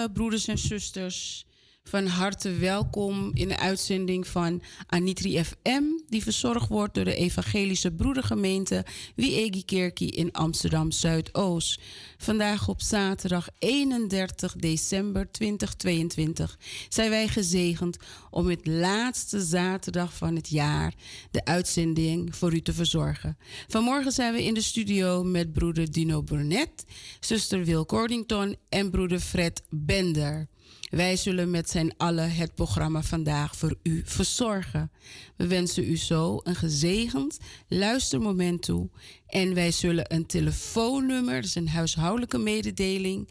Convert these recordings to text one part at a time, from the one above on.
Goedemorgen, broeders en zusters. Van harte welkom in de uitzending van Anitri FM, die verzorgd wordt door de Evangelische Broedergemeente Wiegi Kerkie in Amsterdam Zuidoost. Vandaag op zaterdag 31 december 2022 zijn wij gezegend om het laatste zaterdag van het jaar de uitzending voor u te verzorgen. Vanmorgen zijn we in de studio met broeder Dino Burnett, zuster Wil Cordington en broeder Fred Bender. Wij zullen met zijn allen het programma vandaag voor u verzorgen. We wensen u zo een gezegend luistermoment toe. En wij zullen een telefoonnummer, dat is een huishoudelijke mededeling.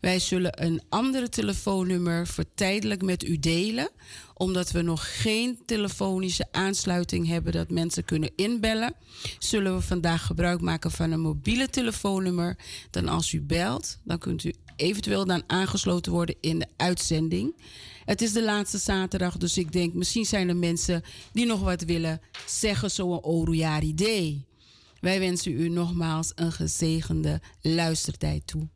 Wij zullen een andere telefoonnummer voor tijdelijk met u delen omdat we nog geen telefonische aansluiting hebben dat mensen kunnen inbellen, zullen we vandaag gebruik maken van een mobiele telefoonnummer. Dan als u belt, dan kunt u eventueel dan aangesloten worden in de uitzending. Het is de laatste zaterdag, dus ik denk misschien zijn er mensen die nog wat willen zeggen, zo'n Oruyari Day. Wij wensen u nogmaals een gezegende luistertijd toe.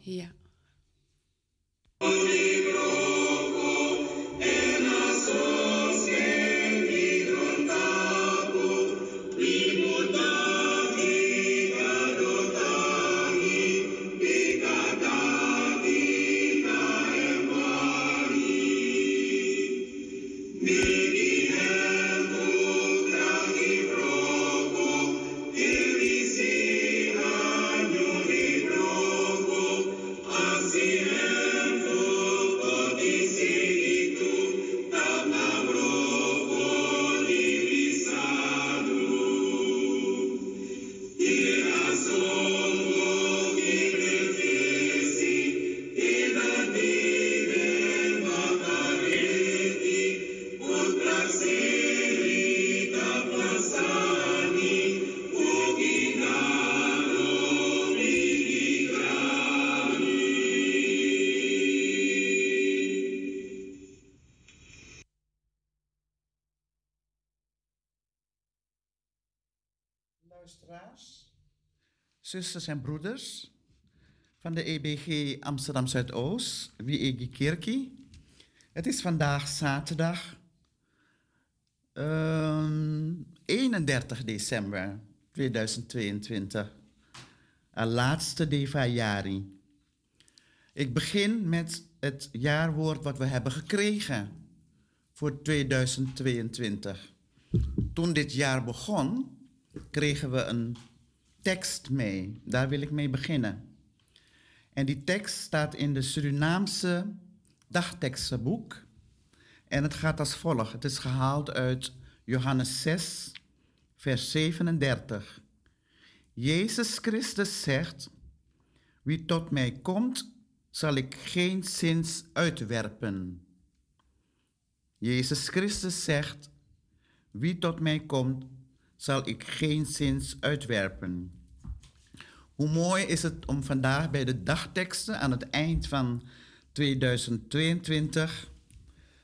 Ja. Zusters en broeders van de EBG Amsterdam Zuidoost, Wiegi Kerkie. Het is vandaag zaterdag uh, ehm, 31 december 2022, het laatste Deva Jari. Ik begin met het jaarwoord wat we hebben gekregen voor 2022. Toen dit jaar begon, kregen we een tekst mee. Daar wil ik mee beginnen. En die tekst staat in de Surinaamse dagtekstenboek. En het gaat als volgt. Het is gehaald uit Johannes 6, vers 37. Jezus Christus zegt, wie tot mij komt, zal ik geen zins uitwerpen. Jezus Christus zegt, wie tot mij komt, zal ik geen zins uitwerpen. Hoe mooi is het om vandaag bij de dagteksten aan het eind van 2022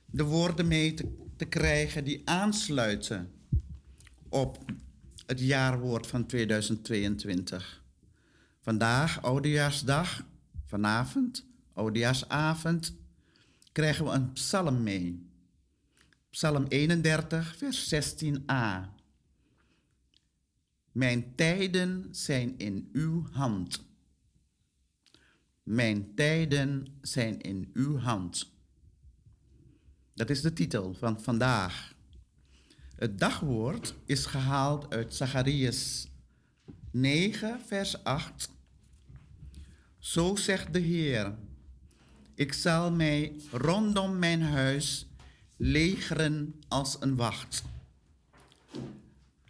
de woorden mee te, te krijgen die aansluiten op het jaarwoord van 2022. Vandaag, Oudejaarsdag, vanavond, Oudejaarsavond, krijgen we een psalm mee. Psalm 31, vers 16a. Mijn tijden zijn in uw hand. Mijn tijden zijn in uw hand. Dat is de titel van vandaag. Het dagwoord is gehaald uit Zacharias 9, vers 8. Zo zegt de Heer: Ik zal mij rondom mijn huis legeren als een wacht.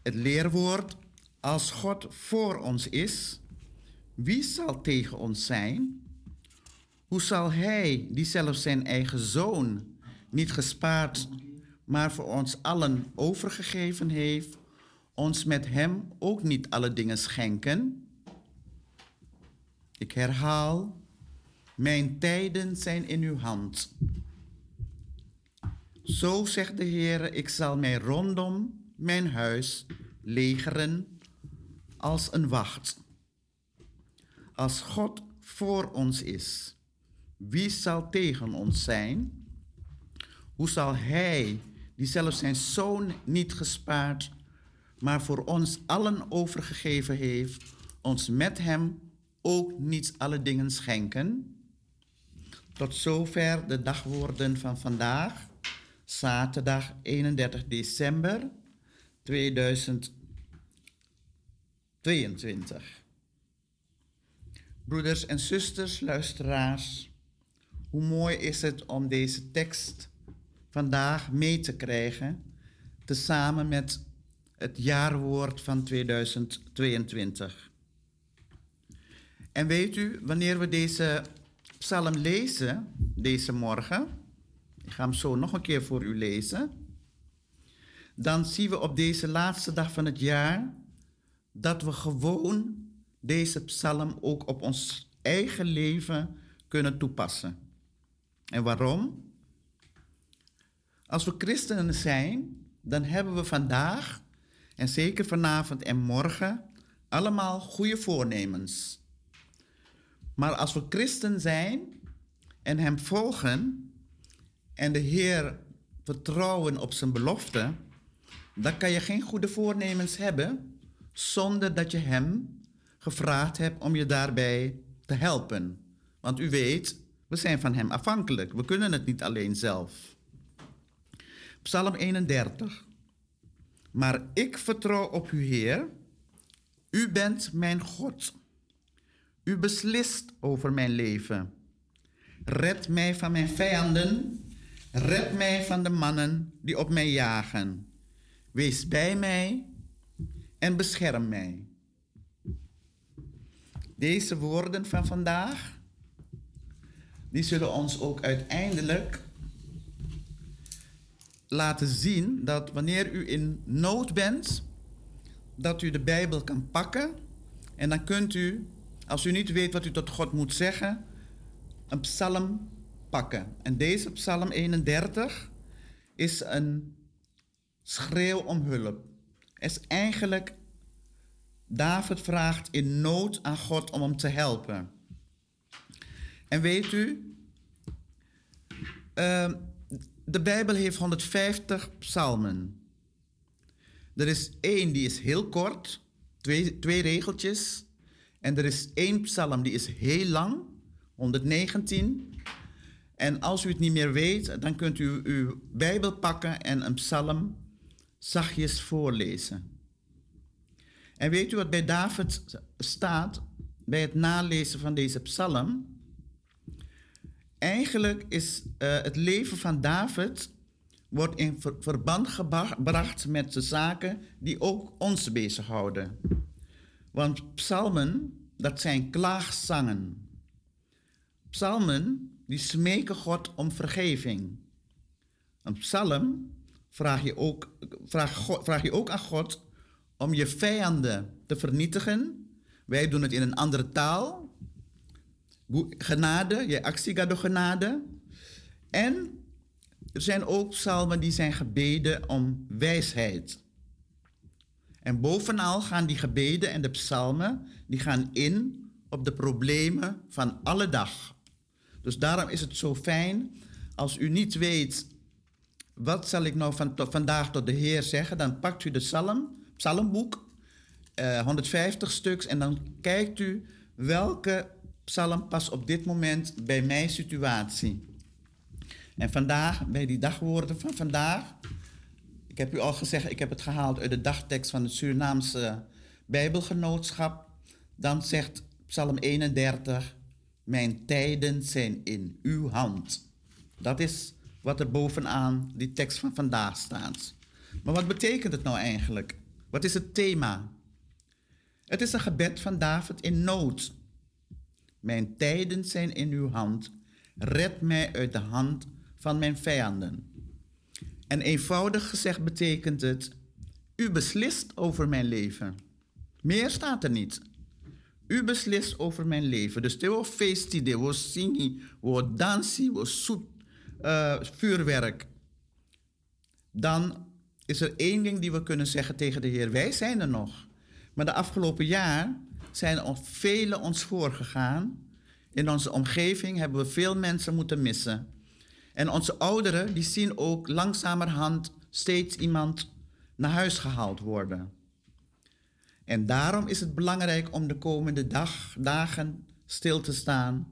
Het leerwoord als God voor ons is, wie zal tegen ons zijn? Hoe zal Hij, die zelf zijn eigen zoon niet gespaard, maar voor ons allen overgegeven heeft, ons met Hem ook niet alle dingen schenken? Ik herhaal, mijn tijden zijn in uw hand. Zo zegt de Heer, ik zal mij rondom mijn huis legeren als een wacht. Als God voor ons is, wie zal tegen ons zijn? Hoe zal Hij, die zelfs zijn zoon niet gespaard, maar voor ons allen overgegeven heeft, ons met Hem ook niet alle dingen schenken? Tot zover de dagwoorden van vandaag, zaterdag 31 december 2022. Broeders en zusters, luisteraars, hoe mooi is het om deze tekst vandaag mee te krijgen, tezamen met het jaarwoord van 2022. En weet u, wanneer we deze psalm lezen, deze morgen, ik ga hem zo nog een keer voor u lezen, dan zien we op deze laatste dag van het jaar dat we gewoon deze psalm ook op ons eigen leven kunnen toepassen. En waarom? Als we christenen zijn, dan hebben we vandaag en zeker vanavond en morgen allemaal goede voornemens. Maar als we christen zijn en Hem volgen en de Heer vertrouwen op zijn belofte, dan kan je geen goede voornemens hebben zonder dat je Hem gevraagd hebt om je daarbij te helpen. Want u weet, we zijn van Hem afhankelijk. We kunnen het niet alleen zelf. Psalm 31. Maar ik vertrouw op u, Heer. U bent mijn God. U beslist over mijn leven. Red mij van mijn vijanden. Red mij van de mannen die op mij jagen. Wees bij mij en bescherm mij. Deze woorden van vandaag, die zullen ons ook uiteindelijk laten zien dat wanneer u in nood bent, dat u de Bijbel kan pakken en dan kunt u, als u niet weet wat u tot God moet zeggen, een psalm pakken. En deze psalm 31 is een schreeuw om hulp. Is eigenlijk David vraagt in nood aan God om hem te helpen. En weet u, uh, de Bijbel heeft 150 psalmen. Er is één die is heel kort, twee, twee regeltjes. En er is één psalm die is heel lang, 119. En als u het niet meer weet, dan kunt u uw Bijbel pakken en een psalm zachtjes voorlezen. En weet u wat bij David staat bij het nalezen van deze psalm? Eigenlijk is uh, het leven van David wordt in ver verband gebracht met de zaken die ook ons bezighouden. Want psalmen, dat zijn klaagzangen. Psalmen, die smeken God om vergeving. Een psalm vraag je ook, vraag, vraag je ook aan God om je vijanden te vernietigen. Wij doen het in een andere taal. Genade, je actie gaat door genade. En er zijn ook psalmen die zijn gebeden om wijsheid. En bovenal gaan die gebeden en de psalmen, die gaan in op de problemen van alle dag. Dus daarom is het zo fijn als u niet weet, wat zal ik nou van, vandaag tot de Heer zeggen, dan pakt u de psalm psalmboek, uh, eh, 150 stuks, en dan kijkt u welke psalm past op dit moment bij mijn situatie. En vandaag, bij die dagwoorden van vandaag, ik heb u al gezegd, ik heb het gehaald uit de dagtekst van het Surinaamse Bijbelgenootschap. Dan zegt Psalm 31, mijn tijden zijn in uw hand. Dat is wat er bovenaan die tekst van vandaag staat. Maar wat betekent het nou eigenlijk? Wat is het thema? Het is een gebed van David in nood. Mijn tijden zijn in uw hand. Red mij uit de hand van mijn vijanden. En eenvoudig gezegd betekent het: U beslist over mijn leven. Meer staat er niet. U beslist over mijn leven. Dus de feest, de wo singi, wo dansi, wo zoet, uh, vuurwerk. Dan is er één ding die we kunnen zeggen tegen de Heer. Wij zijn er nog. Maar de afgelopen jaar zijn velen ons voorgegaan. In onze omgeving hebben we veel mensen moeten missen. En onze ouderen die zien ook langzamerhand steeds iemand naar huis gehaald worden. En daarom is het belangrijk om de komende dag, dagen stil te staan.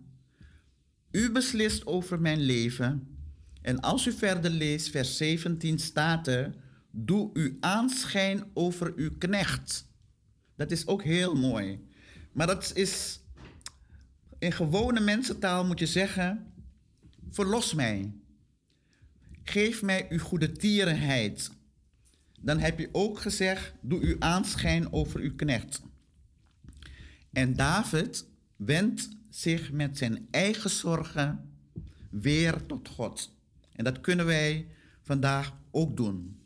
U beslist over mijn leven. En als u verder leest, vers 17 staat er: Doe u aanschijn over uw knecht. Dat is ook heel mooi. Maar dat is in gewone mensentaal moet je zeggen: Verlos mij. Geef mij uw goede tierenheid dan heb je ook gezegd: doe uw aanschijn over uw knecht. En David wendt zich met zijn eigen zorgen weer tot God. En dat kunnen wij vandaag ook doen.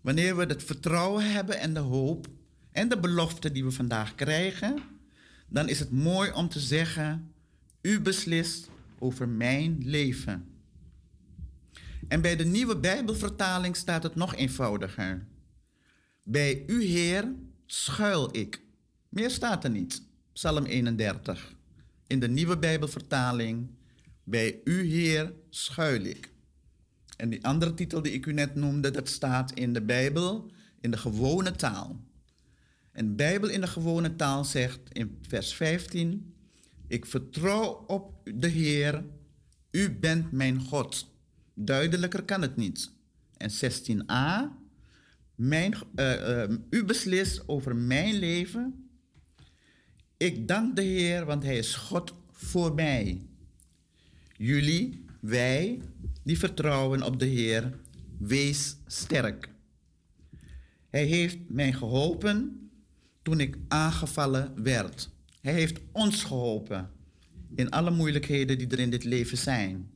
Wanneer we het vertrouwen hebben en de hoop en de belofte die we vandaag krijgen, dan is het mooi om te zeggen: U beslist over mijn leven. En bij de nieuwe Bijbelvertaling staat het nog eenvoudiger. Bij u Heer schuil ik. Meer staat er niet. Psalm 31. In de nieuwe Bijbelvertaling. Bij u Heer schuil ik. En die andere titel die ik u net noemde, dat staat in de Bijbel in de gewone taal. En de Bijbel in de gewone taal zegt in vers 15: Ik vertrouw op de Heer, u bent mijn God. Duidelijker kan het niet. En 16a, mijn, uh, uh, u beslist over mijn leven. Ik dank de Heer, want Hij is God voor mij. Jullie, wij, die vertrouwen op de Heer, wees sterk. Hij heeft mij geholpen toen ik aangevallen werd. Hij heeft ons geholpen in alle moeilijkheden die er in dit leven zijn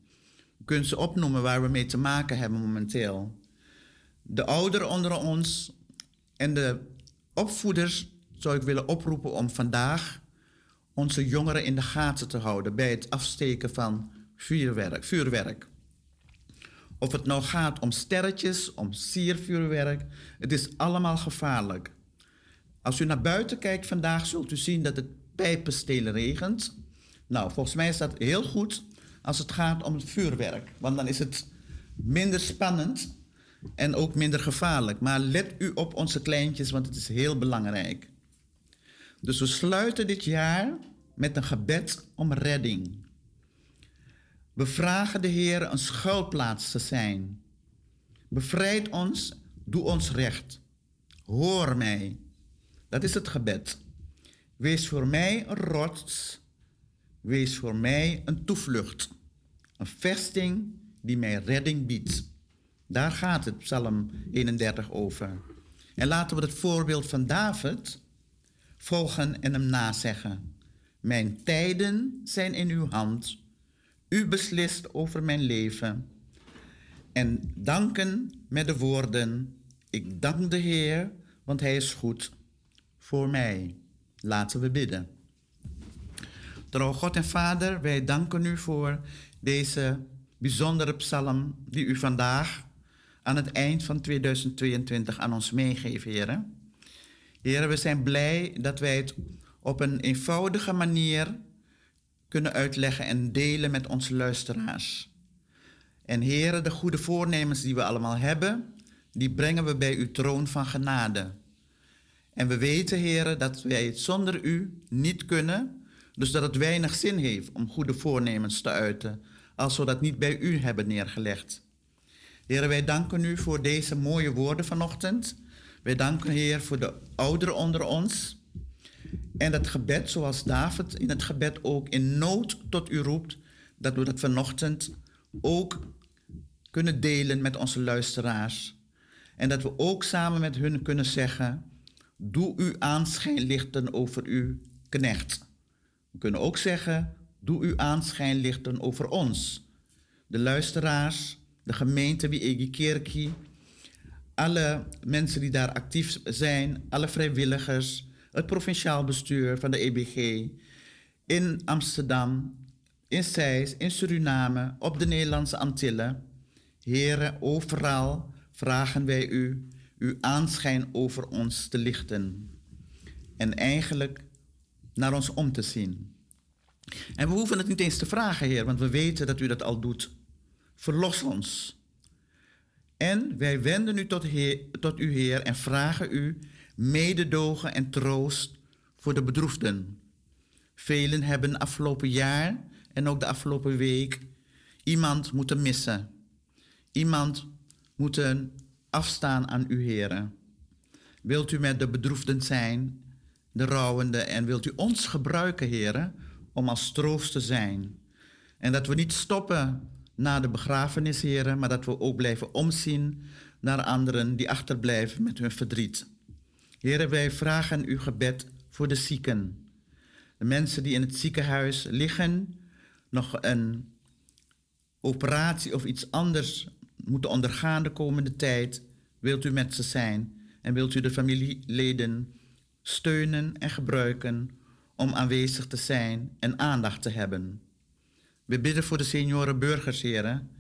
kunt ze opnoemen waar we mee te maken hebben momenteel. De ouderen onder ons en de opvoeders zou ik willen oproepen om vandaag onze jongeren in de gaten te houden bij het afsteken van vuurwerk. vuurwerk. Of het nou gaat om sterretjes, om siervuurwerk, het is allemaal gevaarlijk. Als u naar buiten kijkt vandaag, zult u zien dat het pijpenstelen regent. Nou, volgens mij is dat heel goed als het gaat om het vuurwerk. Want dan is het minder spannend en ook minder gevaarlijk. Maar let u op onze kleintjes, want het is heel belangrijk. Dus we sluiten dit jaar met een gebed om redding. We vragen de Heer een schuilplaats te zijn. Bevrijd ons, doe ons recht. Hoor mij. Dat is het gebed. Wees voor mij een rots Wees voor mij een toevlucht, een vesting die mij redding biedt. Daar gaat het Psalm 31 over. En laten we het voorbeeld van David volgen en hem nazeggen. Mijn tijden zijn in uw hand. U beslist over mijn leven. En danken met de woorden: Ik dank de Heer, want Hij is goed voor mij. Laten we bidden. Trouw God en Vader, wij danken u voor deze bijzondere psalm die u vandaag aan het eind van 2022 aan ons meegeeft, heren. Heren, we zijn blij dat wij het op een eenvoudige manier kunnen uitleggen en delen met onze luisteraars. En heren, de goede voornemens die we allemaal hebben, die brengen we bij uw troon van genade. En we weten, heren, dat wij het zonder u niet kunnen dus dat het weinig zin heeft om goede voornemens te uiten, als we dat niet bij u hebben neergelegd. Heer, wij danken u voor deze mooie woorden vanochtend. Wij danken, Heer, voor de ouderen onder ons. En het gebed, zoals David in het gebed ook in nood tot u roept, dat we dat vanochtend ook kunnen delen met onze luisteraars. En dat we ook samen met hun kunnen zeggen: Doe uw aanschijn lichten over uw knecht. We kunnen ook zeggen, doe uw aanschijn lichten over ons. De luisteraars, de gemeente Wiegi Kerkie, alle mensen die daar actief zijn, alle vrijwilligers, het provinciaal bestuur van de EBG, in Amsterdam, in Zeist, in Suriname, op de Nederlandse Antillen. Heren, overal vragen wij u uw aanschijn over ons te lichten. En eigenlijk naar ons om te zien. En we hoeven het niet eens te vragen, Heer, want we weten dat u dat al doet. Verlos ons. En wij wenden u tot, heer, tot u, Heer, en vragen u mededogen en troost voor de bedroefden. Velen hebben afgelopen jaar en ook de afgelopen week iemand moeten missen. Iemand moeten afstaan aan u, Heer. Wilt u met de bedroefden zijn, de rouwenden, en wilt u ons gebruiken, Heer, om als troost te zijn. En dat we niet stoppen na de begrafenis, Heer, maar dat we ook blijven omzien naar anderen die achterblijven met hun verdriet. Heer, wij vragen uw gebed voor de zieken. De mensen die in het ziekenhuis liggen, nog een operatie of iets anders moeten ondergaan de komende tijd, wilt u met ze zijn en wilt u de familieleden steunen en gebruiken om aanwezig te zijn en aandacht te hebben. We bidden voor de senioren burgers, heren.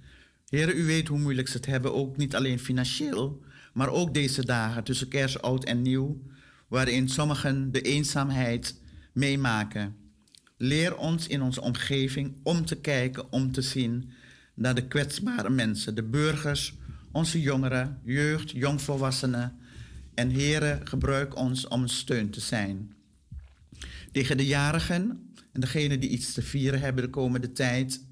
Heren, u weet hoe moeilijk ze het hebben, ook niet alleen financieel, maar ook deze dagen tussen kerst, oud en nieuw, waarin sommigen de eenzaamheid meemaken. Leer ons in onze omgeving om te kijken, om te zien naar de kwetsbare mensen, de burgers, onze jongeren, jeugd, jongvolwassenen. En heren, gebruik ons om steun te zijn. Tegen de jarigen en degenen die iets te vieren hebben de komende tijd,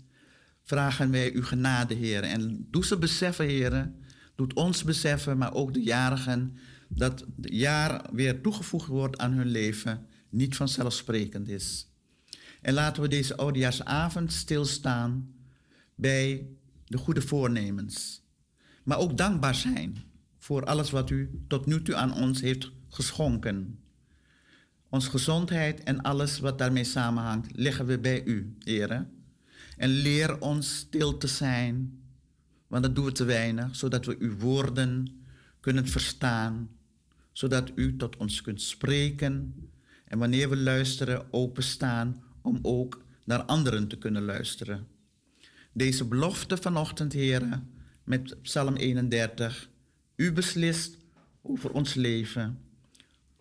vragen wij uw genade, heren. En doe ze beseffen, heren, doet ons beseffen, maar ook de jarigen, dat het jaar weer toegevoegd wordt aan hun leven niet vanzelfsprekend is. En laten we deze oudejaarsavond stilstaan bij de goede voornemens. Maar ook dankbaar zijn voor alles wat u tot nu toe aan ons heeft geschonken. Ons gezondheid en alles wat daarmee samenhangt, leggen we bij u, heren. En leer ons stil te zijn, want dat doen we te weinig, zodat we uw woorden kunnen verstaan, zodat u tot ons kunt spreken en wanneer we luisteren, openstaan om ook naar anderen te kunnen luisteren. Deze belofte vanochtend, heren, met Psalm 31. U beslist over ons leven.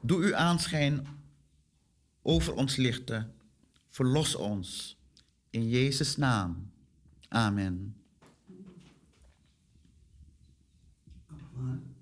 Doe uw aanschijn over ons lichten. Verlos ons. In Jezus' naam. Amen. Sorry,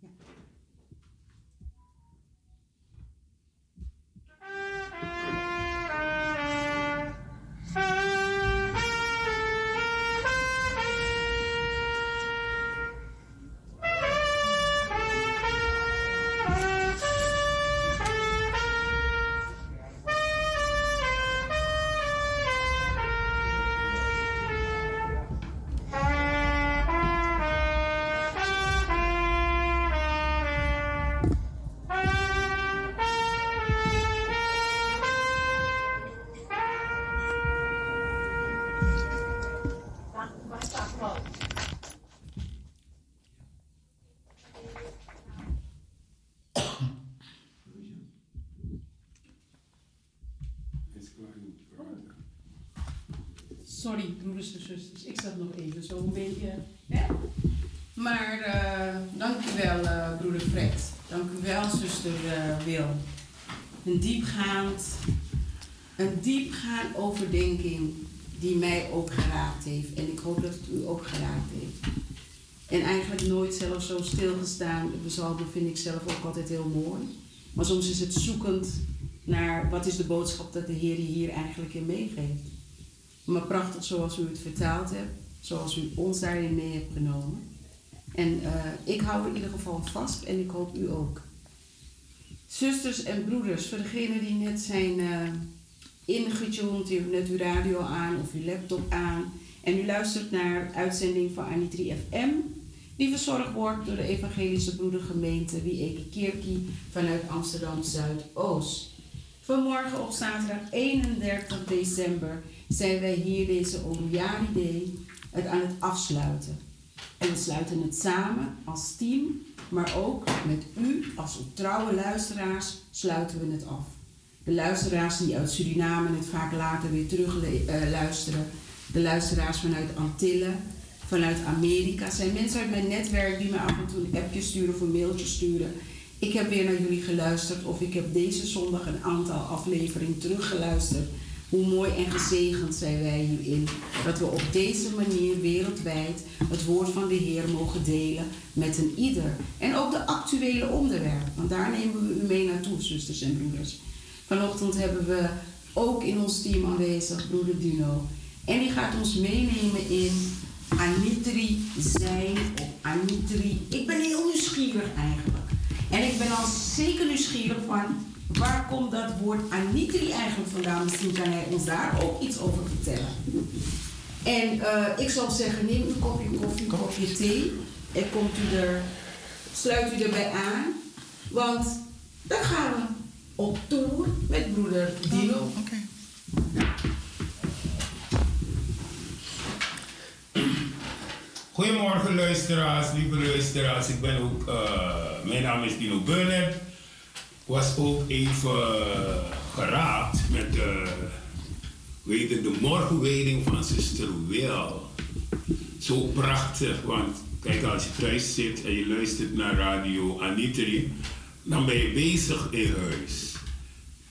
zo een beetje. Hè? Maar uh, dank u wel, uh, broeder Fred. Dank u wel, zuster uh, Wil. Een diepgaand, een diepgaand overdenking die mij ook geraakt heeft. En ik hoop dat het u ook geraakt heeft. En eigenlijk nooit zelf zo stilgestaan. De vind ik zelf ook altijd heel mooi. Maar soms is het zoekend naar wat is de boodschap dat de Heer hier eigenlijk in meegeeft. Maar prachtig zoals u het vertaald hebt, zoals u ons daarin mee hebt genomen. En uh, ik hou in ieder geval vast en ik hoop u ook. Zusters en broeders, voor degenen die net zijn uh, ingetuned, u net uw radio aan of uw laptop aan en u luistert naar uitzending van Anitri FM, die verzorgd wordt door de Evangelische Broedergemeente Wieke Kerkie vanuit Amsterdam Zuidoost. Vanmorgen op zaterdag 31 december zijn wij hier deze Day het aan het afsluiten. En we sluiten het samen als team, maar ook met u als trouwe luisteraars sluiten we het af. De luisteraars die uit Suriname het vaak later weer terug uh, luisteren. De luisteraars vanuit Antillen, vanuit Amerika. zijn mensen uit mijn netwerk die me af en toe een appje sturen of een mailtje sturen. ik heb weer naar jullie geluisterd of ik heb deze zondag een aantal afleveringen teruggeluisterd. Hoe mooi en gezegend zijn wij hierin. Dat we op deze manier wereldwijd het woord van de Heer mogen delen met een ieder. En ook de actuele onderwerpen, want daar nemen we u mee naartoe, zusters en broeders. Vanochtend hebben we ook in ons team aanwezig, broeder Dino. En die gaat ons meenemen in Anitri zijn of Anitri. Ik ben heel nieuwsgierig eigenlijk. En ik ben al zeker nieuwsgierig van waar komt dat woord Anitri eigenlijk vandaan? Misschien kan hij ons daar ook iets over vertellen. En uh, ik zou zeggen, neem een kopje koffie, een kopje thee. En komt u er, sluit u erbij aan. Want dan gaan we op tour met broeder Dino. Oh, okay. Goedemorgen luisteraars, lieve luisteraars. Ik ben ook, uh, mijn naam is Dino Burnett. Was ook even uh, geraakt met de, weet het, de morgenwijding van zuster Wil. Zo prachtig, want kijk als je thuis zit en je luistert naar radio Anitri, dan ben je bezig in huis.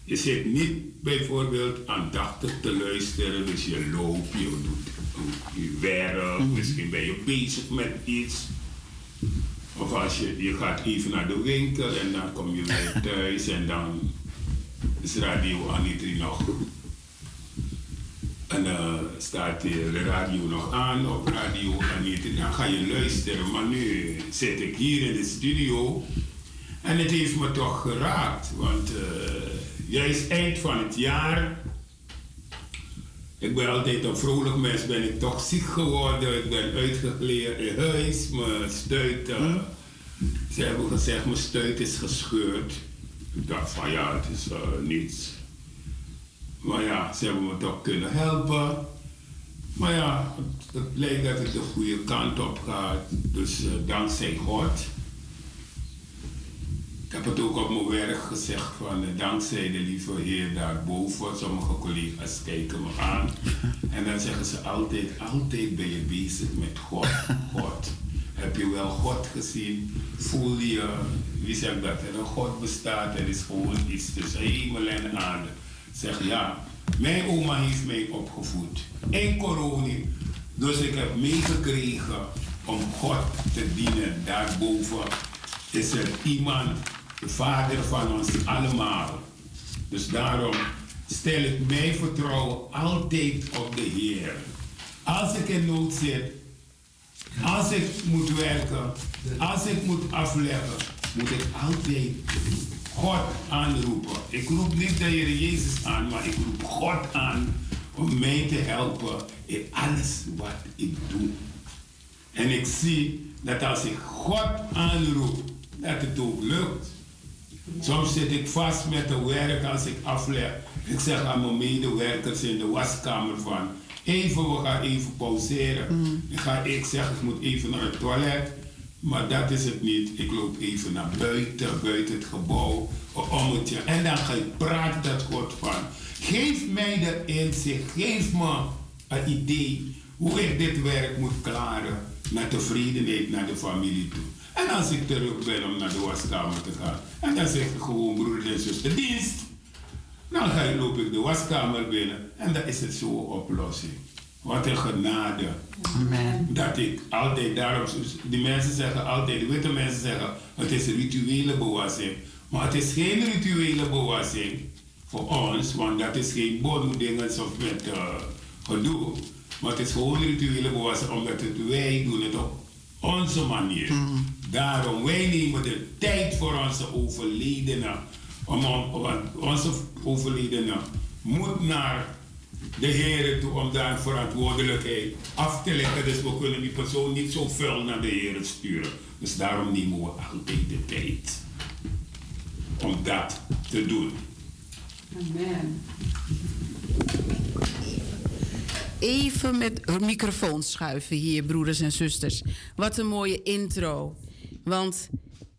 Je zit niet bijvoorbeeld aandachtig te luisteren, dus je loopt, je doet je werk, mhm. misschien ben je bezig met iets. Of als je, je gaat even naar de winkel en dan kom je weer thuis en dan is radio Anitri nog. En dan uh, staat de radio nog aan op radio Anitri. Dan ga je luisteren. Maar nu zit ik hier in de studio en het heeft me toch geraakt. Want uh, juist eind van het jaar ik ben altijd een vrolijk mens, ben ik toch ziek geworden. Ik ben uitgekleerd in huis. Mijn stuit, uh, ze hebben gezegd, mijn stuit is gescheurd. Ik dacht van ja, het is uh, niets. Maar ja, ze hebben me toch kunnen helpen. Maar ja, het, het lijkt dat het de goede kant op gaat. Dus uh, dankzij God. Heb het ook op mijn werk gezegd van eh, dankzij de lieve Heer daarboven. Sommige collega's kijken me aan en dan zeggen ze altijd, altijd ben je bezig met God. God. Heb je wel God gezien? Voel je, wie zegt dat? Er een God bestaat, er is gewoon iets tussen hemel en aarde. Zeg ja, mijn oma heeft mij opgevoed in corona. Dus ik heb meegekregen om God te dienen. Daarboven is er iemand de Vader van ons allemaal. Dus daarom stel ik mijn vertrouwen altijd op de Heer. Als ik in nood zit, als ik moet werken, als ik moet afleggen, moet ik altijd God aanroepen. Ik roep niet de Heer Jezus aan, maar ik roep God aan om mij te helpen in alles wat ik doe. En ik zie dat als ik God aanroep, dat het ook lukt. Soms zit ik vast met het werk als ik afleg. Ik zeg aan mijn medewerkers in de waskamer van... Even, we gaan even pauzeren. Mm. Ik, ga, ik zeg, ik moet even naar het toilet. Maar dat is het niet. Ik loop even naar buiten, buiten het gebouw, een ommetje. En dan ga ik praten dat God van. Geef mij de inzicht, geef me een idee hoe ik dit werk moet klaren met tevredenheid naar de familie toe. En als ik terug ben om naar de waskamer te gaan, en dan zeg ik gewoon broer en zuster dienst, dan ga ik, loop ik de waskamer binnen en dan is het zo oplossing. Wat een genade. Amen. Dat ik altijd daarom, die mensen zeggen altijd, de witte mensen zeggen, het is rituele bewassing. Maar het is geen rituele bewassing voor ons, want dat is geen bodemdingen of met uh, gedoe. Maar het is gewoon rituele bewassing, omdat het, wij doen het op onze manier. Mm. Daarom, wij nemen de tijd voor onze overledenen. Om, want onze overledenen moet naar de Heer toe om daar verantwoordelijkheid af te leggen. Dus we kunnen die persoon niet zo veel naar de Heer sturen. Dus daarom nemen we altijd de tijd om dat te doen. Amen even met microfoon schuiven hier, broeders en zusters. Wat een mooie intro. Want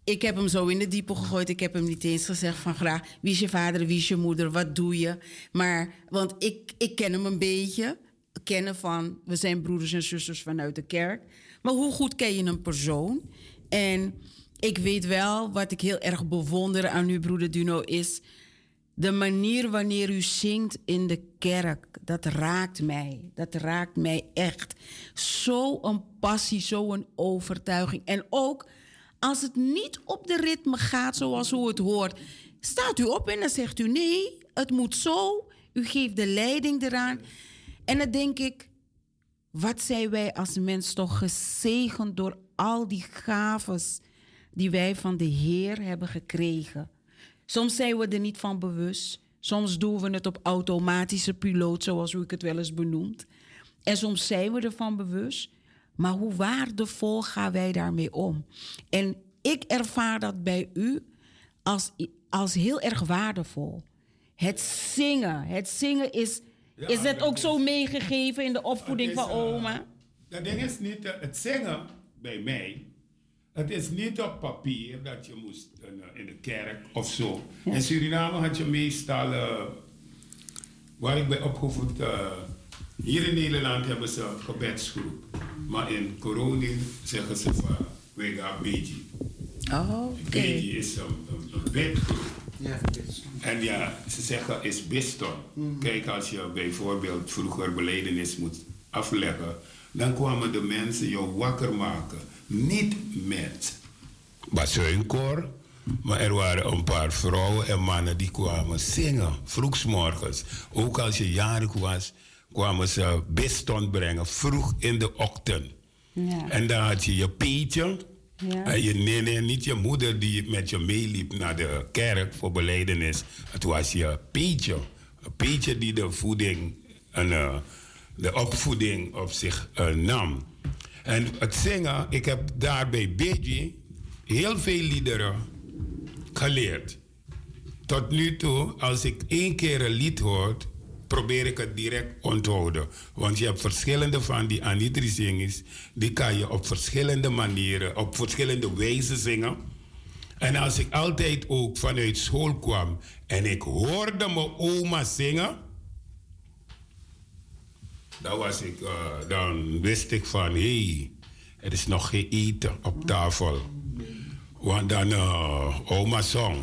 ik heb hem zo in de diepe gegooid. Ik heb hem niet eens gezegd van graag, wie is je vader, wie is je moeder, wat doe je? Maar, want ik, ik ken hem een beetje. Kennen van, we zijn broeders en zusters vanuit de kerk. Maar hoe goed ken je een persoon? En ik weet wel wat ik heel erg bewonder aan u, broeder Duno, is de manier wanneer u zingt in de kerk. Dat raakt mij. Dat raakt mij echt. Zo'n passie, zo'n overtuiging. En ook als het niet op de ritme gaat zoals u het hoort, staat u op en dan zegt u nee, het moet zo. U geeft de leiding eraan. En dan denk ik, wat zijn wij als mens toch gezegend door al die gaves die wij van de Heer hebben gekregen. Soms zijn we er niet van bewust. Soms doen we het op automatische piloot, zoals ik het wel eens benoemd. En soms zijn we ervan bewust. Maar hoe waardevol gaan wij daarmee om? En ik ervaar dat bij u als, als heel erg waardevol. Het zingen. Het zingen is. is het ook zo meegegeven in de opvoeding van eh, oma? Dat ding is niet, uh, het zingen bij mij het is niet op papier dat je moest uh, in de kerk of zo. In Suriname had je meestal, uh, waar ik ben opgevoed, hier in Nederland hebben ze een gebedsgroep. Maar in corona zeggen ze van, we gaan Beji. Oh, oké. Okay. is een, een, een bedgroep. Ja, en ja, ze zeggen is biston. Mm. Kijk, als je bijvoorbeeld vroeger beledenis moet afleggen, dan kwamen de mensen jou wakker maken niet met basuinkoor, maar er waren een paar vrouwen en mannen die kwamen zingen, vroegsmorgens. Ook als je jarig was, kwamen ze bestond brengen, vroeg in de ochtend. Ja. En dan had je je peetje. Ja. En je nee, niet je moeder die met je meeliep naar de kerk voor beleidenis. Het was je peetje. Een peetje die de voeding en uh, de opvoeding op zich uh, nam. En het zingen, ik heb daar bij BG heel veel liederen geleerd. Tot nu toe, als ik één keer een lied hoor, probeer ik het direct onthouden. Want je hebt verschillende van die anitri-zingers, die kan je op verschillende manieren, op verschillende wijzen zingen. En als ik altijd ook vanuit school kwam en ik hoorde mijn oma zingen, dan, was ik, uh, dan wist ik van, hé, hey, er is nog geen eten op tafel. Want dan uh, oma song.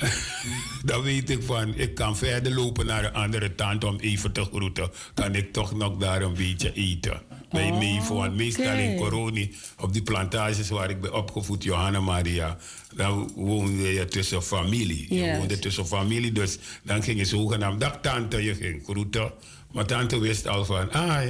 dan weet ik van, ik kan verder lopen naar een andere tante om even te groeten. Kan ik toch nog daar een beetje eten. Bij oh, neef, want meestal in Coroni, op die plantages waar ik ben opgevoed, Johanna Maria, dan woonde je tussen familie. Je woonde tussen familie, dus dan ging je zogenaamd, dag tante, je ging groeten. Maar tante wist al van, ah,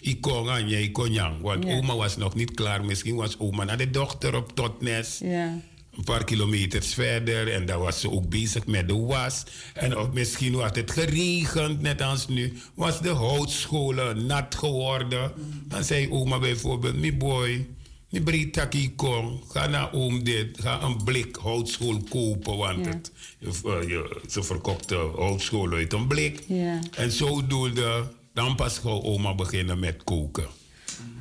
ik kon aan jij kon Want oma was nog niet klaar. Misschien was oma naar de dochter op Totnes. Ja. Een paar kilometers verder. En dan was ze ook bezig met de was. En of misschien was het geregend, net als nu. Was de houtscholen nat geworden. Dan zei oma bijvoorbeeld, mi boy... Die breed kom, ga naar oom dit, ga een blik houtschool kopen, want het, je, ze verkopte houtschool uit een blik. Ja. En zodoende, dan pas gewoon oma beginnen met koken.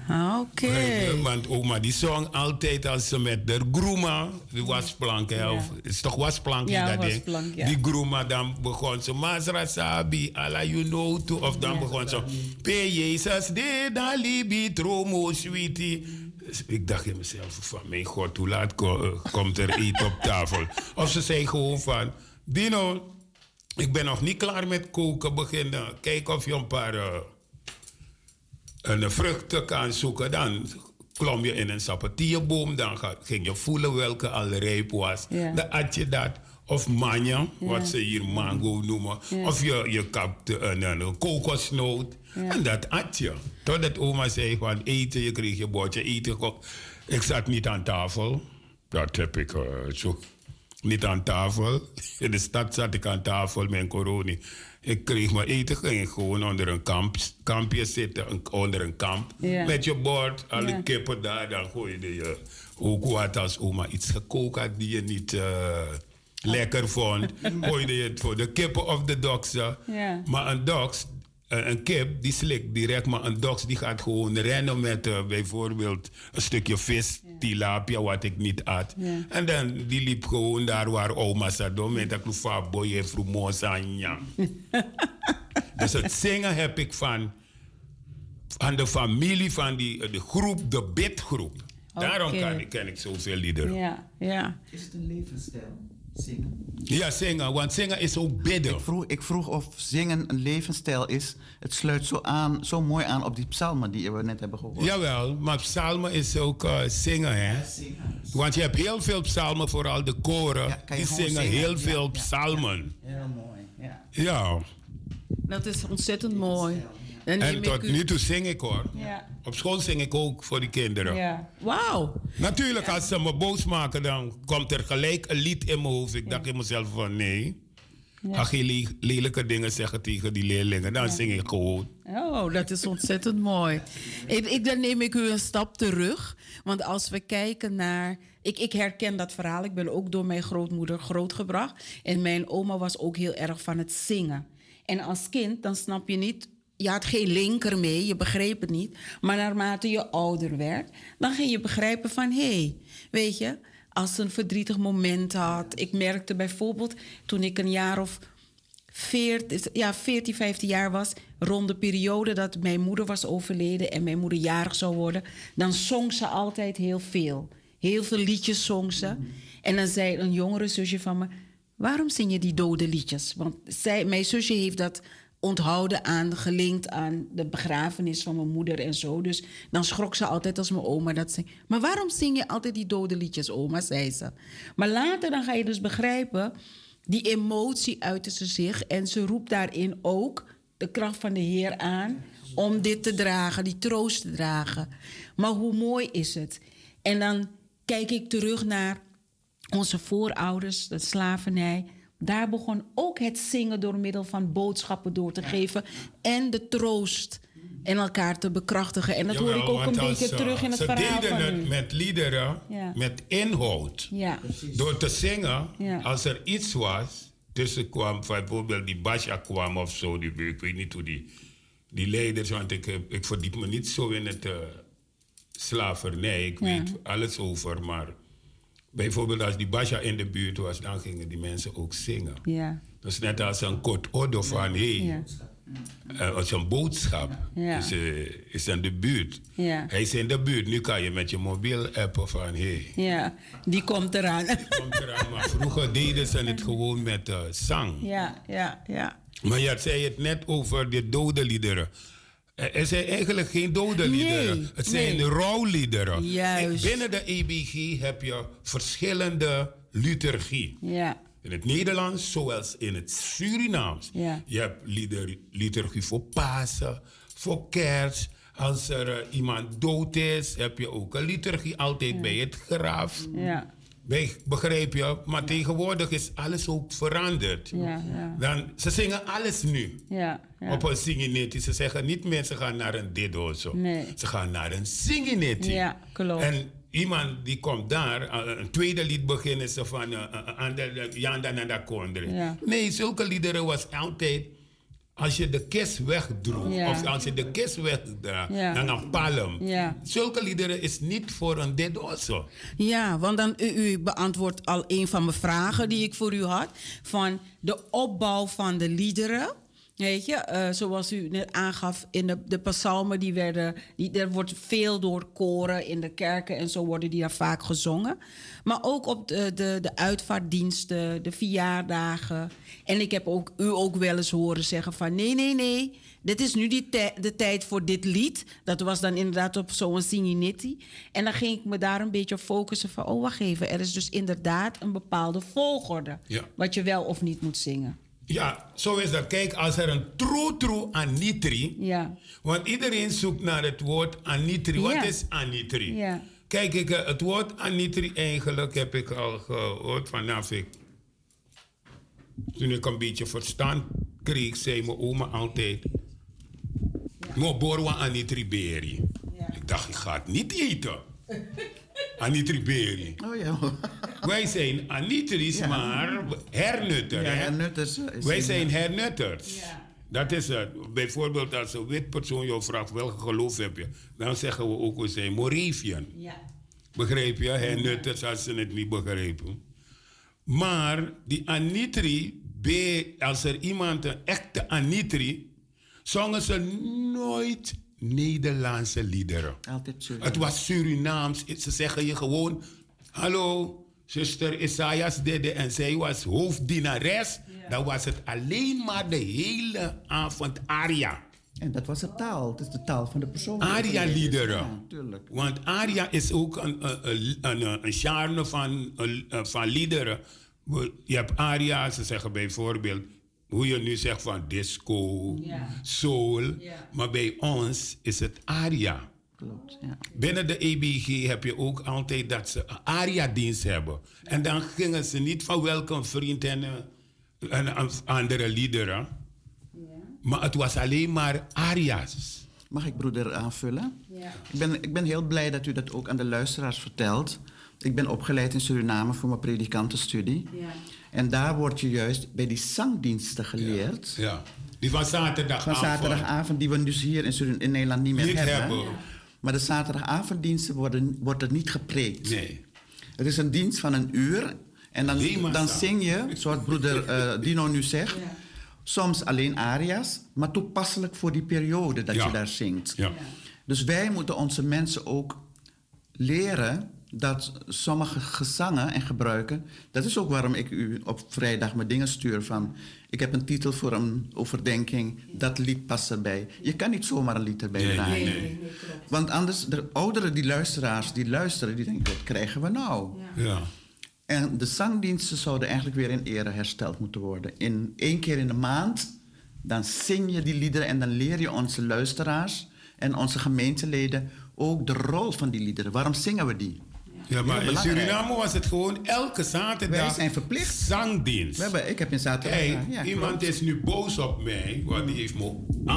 Oké. Okay. Want oma die zong altijd als ze met de groema, die wasplank, ja. of is toch wasplank ja, dat ding? Ja. Die groema, dan begon ze Masra Sabi, Allah you know to, of dan begon ze Pe Jezus de dalibi tromo sweetie. Dus ik dacht in mezelf van, mijn god, hoe laat komt er eten op tafel? Of ze zei gewoon van, Dino, ik ben nog niet klaar met koken beginnen. Kijk of je een paar uh, een vruchten kan zoeken. Dan klom je in een sapatierboom. Dan ging je voelen welke al rijp was. Dan had je dat. Of manja, wat ze hier mango noemen. Of je, je kapte een, een kokosnoot. En dat had je. Totdat oma zei van eten, je kreeg je bordje eten. Ik zat niet aan tafel. Dat heb ik uh, zo. Niet aan tafel. In de stad zat ik aan tafel met corona. Ik kreeg mijn eten, ging gewoon onder een kamp, kampje zitten, onder een kamp. Met je bord, alle kippen daar, dan gooide je ook wat als oma iets gekookt had die je niet... Uh, lekker vond, gooide je het voor de kippen of de doksen. Maar een doks, een kip, die slikt direct, maar een doks die gaat gewoon rennen met uh, bijvoorbeeld een stukje vis. Tilapia, wat ik niet at. En dan die liep gewoon daar waar oma zat, met een kloefa boy en frumosa Dus het zingen heb ik van, van de familie, van die, de groep, de bidgroep. Daarom kan ik, ken ik zoveel liederen. Ja. Ja, ja. Is het een levensstijl? Zingen? zingen, want zingen is ook bidden. Ik vroeg, ik vroeg of zingen een levensstijl is. Het sluit zo, aan, zo mooi aan op die psalmen die we net hebben gehoord. Jawel, maar psalmen is ook eh, zingen, hè? Zingen. Want je hebt heel veel psalmen, vooral de koren. Ja, die zingen zingen. heel Ja, veel ja, psalmen. Heel mooi. Ja. Ja. Dat is ontzettend mooi. En tot u- nu toe zing ik hoor. Ja. Op school zing ik ook voor die kinderen. Ja. Wauw. Natuurlijk, als ze me boos maken, dan komt er gelijk een lied in mijn hoofd. Ik dacht in mezelf van nee. Ga geen le- lelijke dingen zeggen tegen die leerlingen. Dan zing ik gewoon. Oh, dat is ontzettend mooi. Ik, ik, dan neem ik u een stap terug. Want als we kijken naar. Ik, ik herken dat verhaal. Ik ben ook door mijn grootmoeder grootgebracht. En mijn oma was ook heel erg van het zingen. En als kind, dan snap je niet. Je had geen linker mee, je begreep het niet. Maar naarmate je ouder werd, dan ging je begrijpen van... hé, hey, weet je, als ze een verdrietig moment had... Ik merkte bijvoorbeeld toen ik een jaar of 14, ja, 14, 15 jaar was, rond de periode dat mijn moeder was overleden en mijn moeder jarig zou worden, dan zong ze altijd heel veel. Heel veel liedjes zong ze. En dan zei een jongere zusje van me: Waarom zing je die dode liedjes? Want zij, mijn zusje heeft dat onthouden aan, gelinkt aan de begrafenis van mijn moeder en zo. Dus dan schrok ze altijd als mijn oma dat zei. Maar waarom zing je altijd die dode liedjes, oma, zei ze. Maar later dan ga je dus begrijpen die emotie uitte ze zich en ze roept daarin ook de kracht van de Heer aan om dit te dragen, die troost te dragen. Maar hoe mooi is het? En dan kijk ik terug naar onze voorouders, de slavernij. Daar begon ook het zingen door middel van boodschappen door te geven en de troost en elkaar te bekrachtigen. En dat hoor ik ook een beetje eh, terug in het ze verhaal deden van het met liederen, Ja. met inhoud. Ja, Door te zingen, Ja. als er iets was, tussen kwam, bijvoorbeeld die Basja kwam of zo, die, ik weet niet hoe die, die leiders, want ik, ik verdiep me niet zo in het eh, slavernij, ik weet alles over, maar bijvoorbeeld als die Basja in de buurt was, dan gingen die mensen ook zingen. ja, Dat is net als een kort orde van, hé, ja, eh, als een boodschap Ja. is, eh, is in de buurt. ja. Hij is in de buurt, nu kan je met je mobiel appen van, hé, ja. Die komt eraan. komt eraan. Maar vroeger deden ze het gewoon met eh, zang. Ja, ja, ja. Maar je zei het net over de dode liederen. Er er zijn eigenlijk geen dode Nee, liederen. Het zijn nee. rouwliederen. Juist. Binnen de EBG heb je verschillende liturgie. Ja, In het Nederlands, zoals in het Surinaams. Ja. Je hebt lieder, liturgie voor Pasen, voor kerst. Als er eh, iemand dood is, heb je ook een liturgie altijd bij het graf. ja, Bij- Begrijp je? Maar tegenwoordig is alles ook veranderd. ja, ja. Dan, ze zingen alles nu. Ja. Op een singinetti. Ze zeggen niet meer ze gaan naar een dit of zo. Nee. Ze gaan naar een singinetti. Ja, klopt. En iemand die komt daar, eh, een tweede lied beginnen ze van eh, eh, Janda Nanda Kondre. Nee, zulke liederen was altijd als je de kist wegdroeg, Ja. of als je de kist wegdraagt, Ja. dan een palm. Ja. Zulke liederen is niet voor een dit zo. Ja, want dan, u, u beantwoordt al een van mijn vragen die ik voor u had. Van de opbouw van de liederen. Weet je, eh, zoals u net aangaf, in de, de psalmen, die werden, die, er wordt veel door koren in de kerken en zo worden die daar vaak gezongen. Maar ook op de, de, de uitvaartdiensten, de verjaardagen. En ik heb ook, u ook wel eens horen zeggen van nee, nee, nee, dit is nu die de tijd voor dit lied. Dat was dan inderdaad op zo'n Singinitti. En dan ging ik me daar een beetje op focussen van, oh wacht even, er is dus inderdaad een bepaalde volgorde. Ja. Wat je wel of niet moet zingen. Ja, zo is dat. Kijk, als er een true true anitri... Ja, Want iedereen zoekt naar het woord anitri. Wat Ja. is anitri? Ja. Kijk, ik, eh, het woord anitri eigenlijk heb ik al gehoord vanaf ik... Toen ik een beetje verstand kreeg, zei mijn oma altijd... Mo borwa anitri beri. Ik dacht, ik ga het niet eten. anitri beri. Oh ja. Wij zijn anitris, Ja. maar hernutter. Ja, hernutters, eh, is Wij zijn hernutters. Ja. Dat is het. Bijvoorbeeld als een wit persoon jou vraagt welke geloof heb je, dan zeggen we ook we zijn Moravian. ja, Begrijp je? Hernutters als ze het niet begrijpen. Maar die anitri, als er iemand een echte anitri, zongen ze nooit Nederlandse liederen. Altijd Surinaams. Het was Surinaams. Ze zeggen je gewoon: Hallo, zuster Isaias Dede. En zij was hoofddienares. Dan was het alleen maar de hele avond aria. En dat was de taal. Het is de taal van de persoon. Aria-liederen. Ja, tuurlijk. Want aria is ook een, een, een, een, genre van, een- van liederen. Je hebt aria, ze zeggen bijvoorbeeld, hoe je nu zegt van disco, soul. Maar bij ons is het aria. Klopt, ja. Binnen de EBG heb je ook altijd dat ze een aria-dienst hebben. En dan gingen ze niet van welkom vriend en, eh, en, en andere liederen. Maar het was alleen maar aria's. Mag ik broeder aanvullen? Ik, ben, ik ben heel blij dat u dat ook aan de luisteraars vertelt. Ik ben opgeleid in Suriname voor mijn predikantenstudie. En daar word je juist bij die zangdiensten geleerd. Ja. Die van zaterdag Van zaterdagavond, die we dus hier in, Surin- in Nederland niet meer Niet hebben. hebben. Maar de zaterdagavonddiensten worden, wordt er niet gepreekt. Nee. Het is een dienst van een uur. En dan, dan zing je, zoals broeder eh, Dino nu zegt, soms alleen aria's, maar toepasselijk voor die periode dat Ja. je daar zingt. Ja. Dus wij moeten onze mensen ook leren dat sommige gezangen en gebruiken. Dat is ook waarom ik u op vrijdag mijn dingen stuur van. Ik heb een titel voor een overdenking. Dat lied past erbij. Je kan niet zomaar een lied erbij Nee, draaien. nee, nee. Want anders, de ouderen, die luisteraars die luisteren, die denken: wat krijgen we nou? Ja. En de zangdiensten zouden eigenlijk weer in ere hersteld moeten worden. In één keer in de maand, dan zing je die liederen en dan leer je onze luisteraars en onze gemeenteleden ook de rol van die liederen. Waarom zingen we die? Ja, maar in. Suriname was het gewoon elke zaterdag Wij zijn verplicht. zangdienst. We hebben, ik heb in zaterdag... Ja, iemand klopt. is nu boos op mij, want die heeft me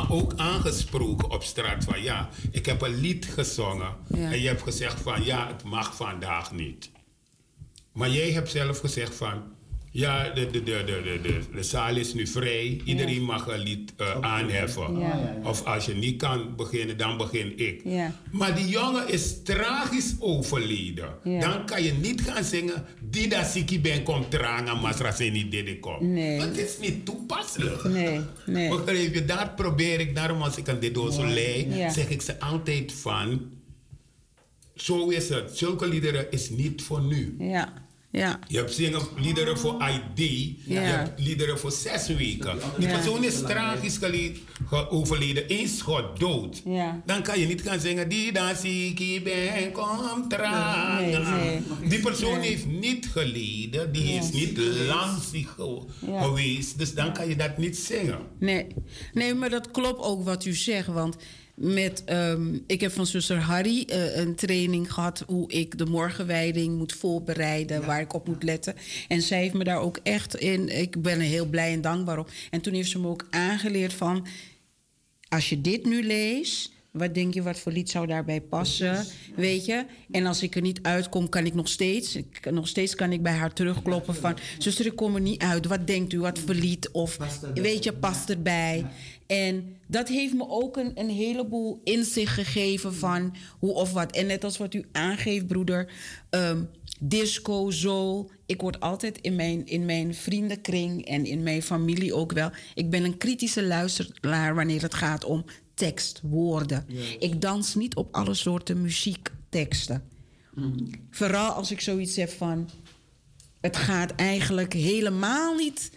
ook aangesproken op straat van ja, ik heb een lied gezongen Ja. en je hebt gezegd van ja, het mag vandaag niet. Maar jij hebt zelf gezegd van ja, de, de, de, de, de, de, de zaal is nu vrij, iedereen mag een lied eh, aanheffen. Ja. Of als je niet kan beginnen, dan begin ik. Ja. Maar die jongen is tragisch overleden. Dan kan je niet gaan zingen. Die dat siki ben komt tranga, masra niet dit komt. Nee. Dat is niet toepasselijk. Nee, nee. Begrijp je? Daar probeer ik, daarom als ik aan dit doos lei, zeg ik ze altijd van. Zo is het. Zulke liederen is niet voor nu. Ja, ja. Je hebt zingen liederen voor ID. Je hebt liederen voor zes weken. Die Ja. persoon is tragisch overleden. Eén schot dood. Ja. Dan kan je niet gaan zingen. Die dan ziek ben, kom. Nee, nee. Die persoon heeft niet geleden. Die is niet lang ziek geweest. Dus dan kan je dat niet zingen. Nee. nee, maar dat klopt ook wat u zegt. Want met, ehm, ik heb van zuster Harry eh, een training gehad... hoe ik de morgenwijding moet voorbereiden, waar ik op moet letten. En zij heeft me daar ook echt in... Ik ben er heel blij en dankbaar op. En toen heeft ze me ook aangeleerd van... als je dit nu leest, wat denk je, wat voor lied zou daarbij passen? Weet je? En als ik er niet uitkom, kan ik nog steeds, ik, nog steeds kan ik bij haar terugkloppen van, zuster, ik kom er niet uit. Wat denkt u, wat voor lied? Of weet je, past erbij. En dat heeft me ook een, een heleboel inzicht gegeven van hoe of wat. En net als wat u aangeeft, broeder, ehm, disco, zo. Ik word altijd in mijn, in mijn vriendenkring en in mijn familie ook wel. Ik ben een kritische luisteraar wanneer het gaat om tekst, woorden. Ik dans niet op alle soorten muziekteksten. Vooral als ik zoiets heb van. Het gaat eigenlijk helemaal niet.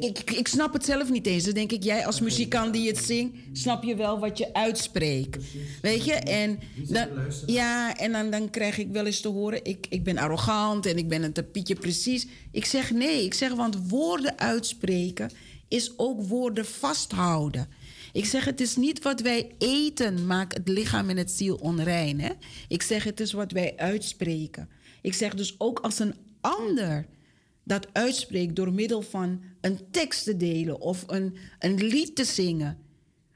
Ik, ik, ik snap het zelf niet eens. Dan denk ik, jij als muzikant die het zingt, snap je wel wat je uitspreekt. Weet je? En dan, ja, en dan, dan krijg ik wel eens te horen, ik, ik ben arrogant en ik ben een tapietje precies. Ik zeg nee, ik zeg, want woorden uitspreken is ook woorden vasthouden. Ik zeg, het is niet wat wij eten maakt het lichaam en het ziel onrein. Hè? Ik zeg, het is wat wij uitspreken. Ik zeg dus ook als een ander dat uitspreekt door middel van een tekst te delen of een, een lied te zingen.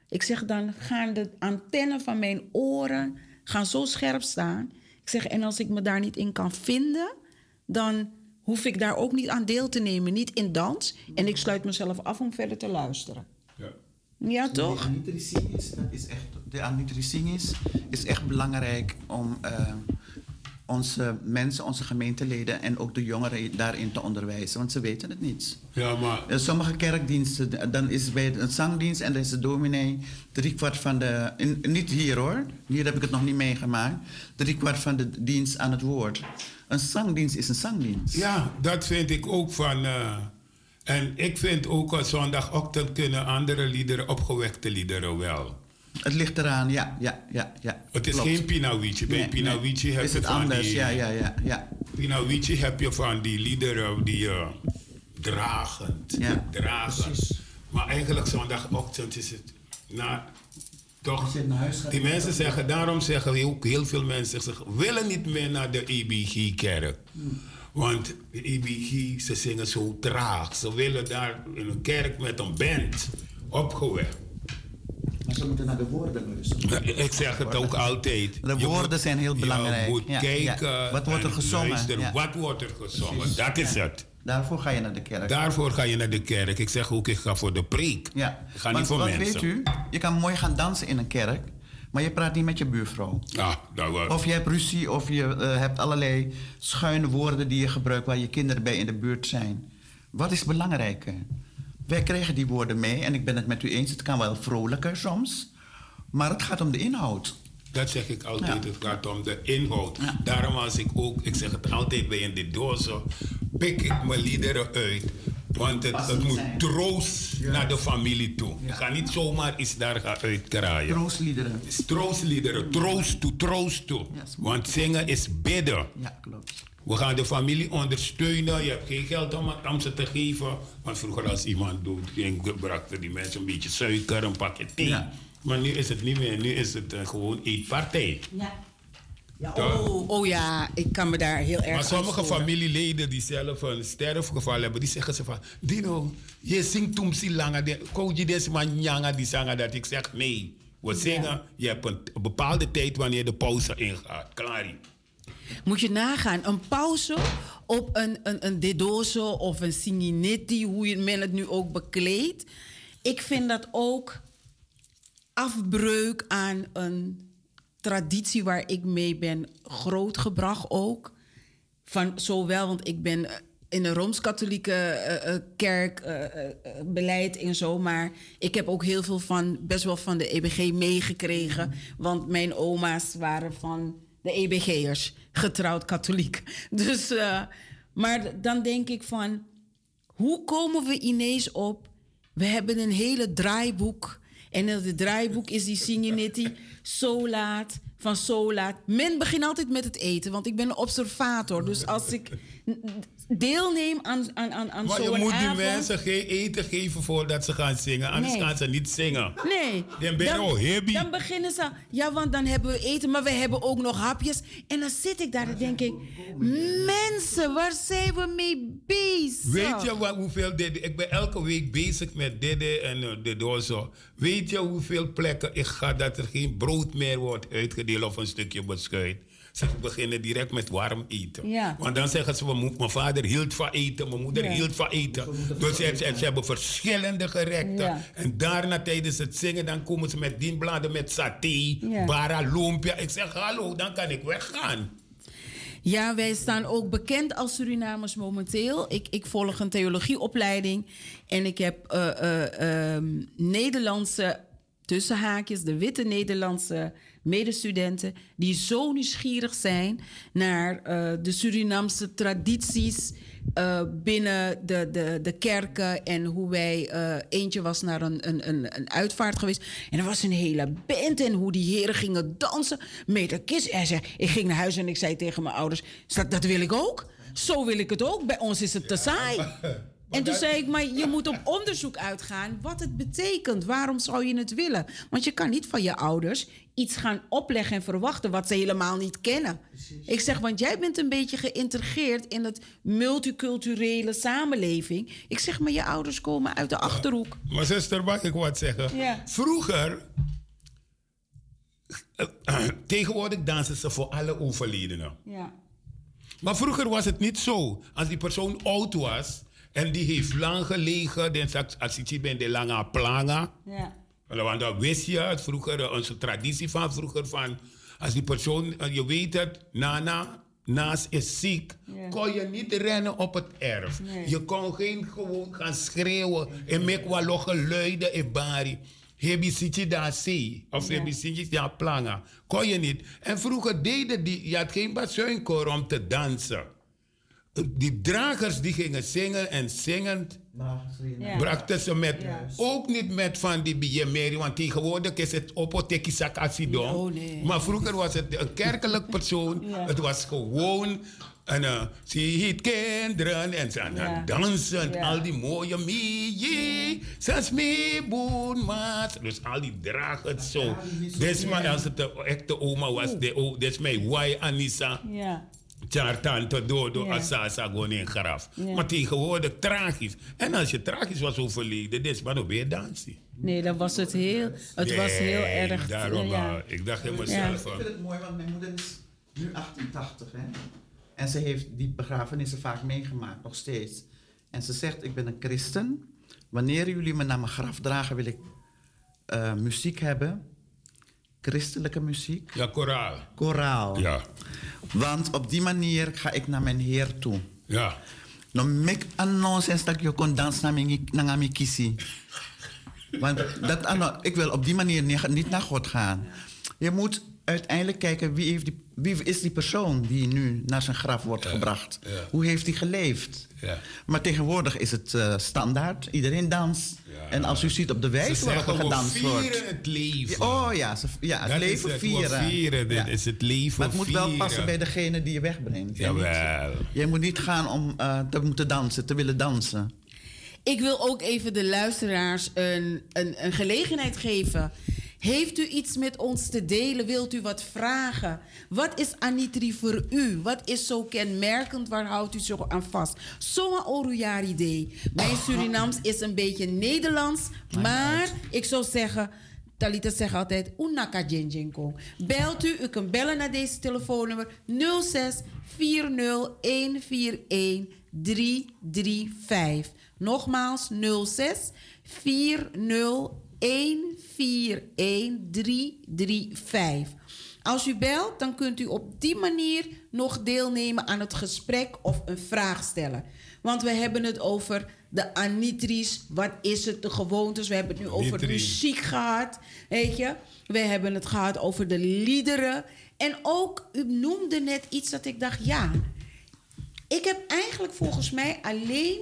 Ik zeg, dan gaan de antennen van mijn oren gaan zo scherp staan. Ik zeg, en als ik me daar niet in kan vinden, dan hoef ik daar ook niet aan deel te nemen. Niet in dans. En ik sluit mezelf af om verder te luisteren. Ja. Ja, toch? De anitricing is, dat is echt, de is, is echt belangrijk om, eh, onze mensen, onze gemeenteleden en ook de jongeren daarin te onderwijzen, want ze weten het niet. Ja, maar sommige kerkdiensten, dan is bij een zangdienst en dan is de dominee driekwart van de. in- niet hier hoor, hier heb ik het nog niet meegemaakt. Driekwart van de dienst aan het woord. Een zangdienst is een zangdienst. Ja, dat vind ik ook van. eh, en ik vind ook op zondagochtend kunnen andere liederen, opgewekte liederen wel. Het ligt eraan, ja, ja, ja. ja. Het is Klopt. geen Pinawici. Bij Nee, heb is je het van anders, die. ja, ja, ja, ja. Heb je van die liederen die eh, dragend. Ja, dragend. Maar eigenlijk zondagochtend is het. Nou, toch? je naar huis gaat, Die mensen toch- zeggen, daarom zeggen ook heel veel mensen, ze willen niet meer naar de EBG-kerk. Want de EBG, ze zingen zo traag. Ze willen daar in een kerk met een band opgewekt. Maar ze moeten naar de woorden luisteren. Ik zeg het ook altijd. De Je woorden moet- zijn heel belangrijk. Je moet Ja, kijken. ja. Wat wordt er en gezongen? luisteren. Ja. Wat wordt er gezongen? Dat is het. Daarvoor ga je naar de kerk. Daarvoor ga je naar de kerk. Ik zeg ook, ik ga voor de preek. ja. Ik ga Want- niet voor want mensen. weet u, je kan mooi gaan dansen in een kerk, maar je praat niet met je buurvrouw. Ja, dat was. Of je hebt ruzie of je eh, hebt allerlei schuine woorden die je gebruikt waar je kinderen bij in de buurt zijn. Wat is belangrijker? Wij krijgen die woorden mee en ik ben het met u eens, het kan wel vrolijker soms, maar het gaat om de inhoud. Dat zeg ik altijd, Ja. het gaat om de inhoud. Ja. Daarom als ik ook, ik zeg het altijd bij in de dozen, pik ik mijn liederen uit. Want het, moet zijn. troost naar de familie toe. Ik ga niet zomaar iets daar gaan uitkraaien. Troostliederen. Troostliederen, troost toe, troost toe. Want zingen is bidden. Ja, klopt. We gaan de familie ondersteunen. Je hebt geen geld om, om ze te geven. Want vroeger als iemand dood ging, brachten die mensen een beetje suiker, een pakje thee. Ja. Maar nu is het niet meer. Nu is het eh, gewoon eetpartij. Ja. Ja, oh, oh ja, ik kan me daar heel erg Maar aan sommige familieleden die zelf een sterfgeval hebben, die zeggen ze van... Dino, je zingt toen si langa, je des man nyanga die zangen dat. Ik zeg nee. We zingen, je hebt een, een bepaalde tijd wanneer de pauze ingaat. Klaar. Moet je nagaan, een pauze op een, een, een dedoso of een singinetti, hoe je men het nu ook bekleedt. Ik vind dat ook afbreuk aan een traditie waar ik mee ben grootgebracht ook. Van zowel, want ik ben in een Rooms-Katholieke eh, eh, kerk eh, eh, eh, beleid en zo. Maar ik heb ook heel veel van, best wel van de EBG meegekregen. Want mijn oma's waren van de EBG'ers, getrouwd katholiek. Dus, eh, maar dan denk ik van, hoe komen we ineens op? We hebben een hele draaiboek. En het draaiboek is die Signetti zo laat, van zo laat. Men begint altijd met het eten, want ik ben een observator. Dus als ik deelneem aan, aan, aan, aan Maar je moet die mensen geen eten geven voordat ze gaan zingen. Anders Nee. gaan ze niet zingen. Nee. Dan ben je al happy. dan beginnen ze... Ja, want dan hebben we eten, maar we hebben ook nog hapjes. En dan zit ik daar en denk ik... Mensen, waar zijn we mee bezig? Weet je wat, hoeveel dit... Ik ben elke week bezig met dit en uh, dit zo. Weet je hoeveel plekken ik ga dat er geen brood meer wordt uitgedeeld of een stukje beschuit? Ze beginnen direct met warm eten. Ja. Want dan zeggen ze, "We mo- mijn vader hield van eten, mijn moeder Ja. hield van eten. Dus ze, ze, ze hebben verschillende gerechten. Ja. En daarna tijdens het zingen, dan komen ze met dienbladen met saté, Ja. bara, lumpia. Ik zeg, hallo, dan kan ik weggaan. Ja, wij staan ook bekend als Surinamers momenteel. Ik, ik volg een theologieopleiding en ik heb eh, eh, ehm, Nederlandse tussenhaakjes, de witte Nederlandse medestudenten, die zo nieuwsgierig zijn naar eh, de Surinaamse tradities eh, binnen de, de, de kerken en hoe wij, eh, eentje was naar een, een, een, een uitvaart geweest en er was een hele band en hoe die heren gingen dansen met de kist. En zei, ik ging naar huis en ik zei tegen mijn ouders, dat, dat wil ik ook. Zo wil ik het ook. Bij ons is het te saai. En toen zei ik, maar je moet op onderzoek uitgaan wat het betekent. Waarom zou je het willen? Want je kan niet van je ouders iets gaan opleggen en verwachten wat ze helemaal niet kennen. Ik zeg, want jij bent een beetje geïntegreerd in het multiculturele samenleving. Ik zeg, maar je ouders komen uit de achterhoek. Maar zuster, mag ik wat zeggen? Ja. Vroeger, tegenwoordig dansen ze voor alle overledenen. Ja. Maar vroeger was het niet zo. Als die persoon oud was en die heeft lang gelegen, dan als je bent de lange planga. Ja. Want dat wist je, het vroeger, onze traditie van vroeger van, als die persoon, eh, je weet het, Nana, naast is ziek, Ja. kon je niet rennen op het erf. Nee. Je kon geen gewoon gaan schreeuwen en mek wel geluiden in bari. Hebi sitje daar zie, of hebi sitje daar planga. Kon je niet. En vroeger deden die, je had geen basuinkoor om te dansen. Die dragers die gingen zingen en zingend Ja. brachten ze met, Ja. ook niet met van die BMR, want tegenwoordig is het opoteki sakasidon. Oh, nee. Maar vroeger was het een kerkelijk persoon. Ja. Het was gewoon en uh, zie het kinderen en ze aan het dansen. Ja. Al die mooie mie, sans me boen maat. Dus al die dragen zo. Dit is maar als het de echte oma was, de, o- dit is mijn wai Anissa. Ja. Tante Dodo Ja. Asasa gewoon in graf. Ja. Maar tegenwoordig tragisch. En als je tragisch was overleden, dit is maar nog weer dansen. Nee, dan was het heel, het was heel erg. Daarom, ja. ik dacht in Ja. mezelf. Ik vind het mooi, want mijn moeder is nu 88, hè. En ze heeft die begrafenissen vaak meegemaakt, nog steeds. En ze zegt, ik ben een christen. Wanneer jullie me naar mijn graf dragen, wil ik eh, muziek hebben. Christelijke muziek. ja, koraal. Koraal. Ja, Want op die manier ga ik naar mijn Heer toe. ja. No mek annons dat je kon dansen naar mijn kiesie. Want dat, ik wil op die manier niet naar God gaan. Je moet uiteindelijk kijken wie, heeft die, wie is die persoon die nu naar zijn graf wordt gebracht. ja. Hoe heeft hij geleefd? Ja. Maar tegenwoordig is het eh, standaard. Iedereen danst. Ja. En als u ziet op de Ze wijze waarop er gedanst wordt. vieren het leven. Oh ja, ze, ja het Dat leven is het, vieren. vieren, dit Ja. is het leven Maar het moet wel passen bij degene die je wegbrengt. Jawel. Je moet niet gaan om eh, te moeten dansen, te willen dansen. Ik wil ook even de luisteraars een, een, een gelegenheid geven. Heeft u iets met ons te delen? Wilt u wat vragen? Wat is Anitri voor u? Wat is zo kenmerkend? Waar houdt u zich aan vast? Zo'n Oruyari Day. Mijn Surinaams is een beetje Nederlands. Maar ik zou zeggen... Talita zegt altijd, unaka. Belt u, u kunt bellen naar deze telefoonnummer 06 40 141 335. Nogmaals 06 40 141 335. Als u belt, dan kunt u op die manier nog deelnemen aan het gesprek of een vraag stellen. Want we hebben het over de anitries. Wat is het, de gewoontes? We hebben het nu over muziek gehad. Weet je? We hebben het gehad over de liederen. En ook, u noemde net iets dat ik dacht, ja. Ik heb eigenlijk volgens mij alleen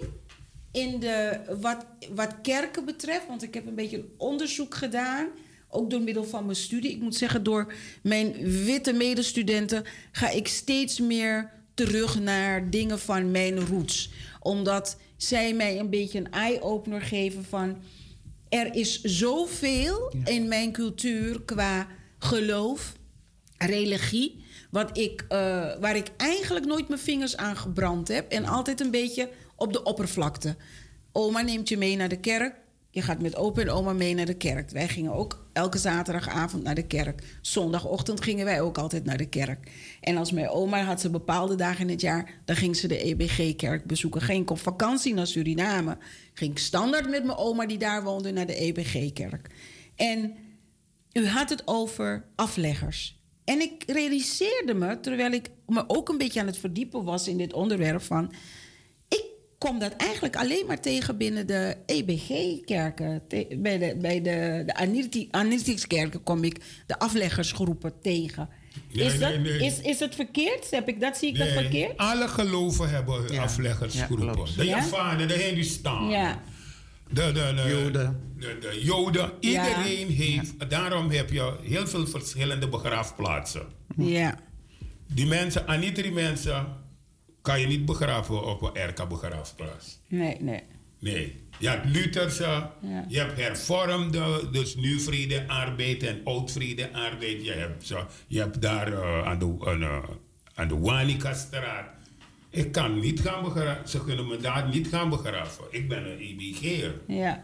in de, wat, wat kerken betreft, want ik heb een beetje onderzoek gedaan, ook door middel van mijn studie. Ik moet zeggen, door mijn witte medestudenten ga ik steeds meer terug naar dingen van mijn roots. Omdat zij mij een beetje een eye-opener geven van... er is zoveel in mijn cultuur qua geloof, religie... Wat ik, eh, waar ik eigenlijk nooit mijn vingers aan gebrand heb. En altijd een beetje op de oppervlakte. Oma neemt je mee naar de kerk. Je gaat met opa en oma mee naar de kerk. Wij gingen ook elke zaterdagavond naar de kerk. Zondagochtend gingen wij ook altijd naar de kerk. En als mijn oma had ze bepaalde dagen in het jaar... dan ging ze de EBG-kerk bezoeken. Ging op vakantie naar Suriname. Ging standaard met mijn oma die daar woonde naar de EBG-kerk. En u had het over afleggers. En ik realiseerde me, terwijl ik me ook een beetje aan het verdiepen was in dit onderwerp, van. Ik kom dat eigenlijk alleen maar tegen binnen de EBG-kerken. Bij de, bij de, de Anirtikskerken kom ik de afleggersgroepen tegen. Nee, is, dat, nee, nee. Is, is het verkeerd? Heb ik dat, zie ik dat verkeerd? alle geloven hebben Ja. afleggersgroepen. Ja, de Ja? Javanen, de Hindustan, Ja. de, de, de, Joden. De, de Joden. Iedereen heeft... Daarom heb je heel veel verschillende begraafplaatsen. Ja. Die mensen, Anitri mensen, kan je niet begraven op een RK begraafplaats. Nee, nee. Nee. Je hebt Lutherse, Ja. je hebt hervormde, dus nu vrede arbeid en oud vrede arbeid. Je hebt, zo, je hebt daar eh, aan de, eh, aan de Wanika-straat. Ik kan niet gaan begraven, ze kunnen me daar niet gaan begraven. Ik ben een IBG'er. Ja.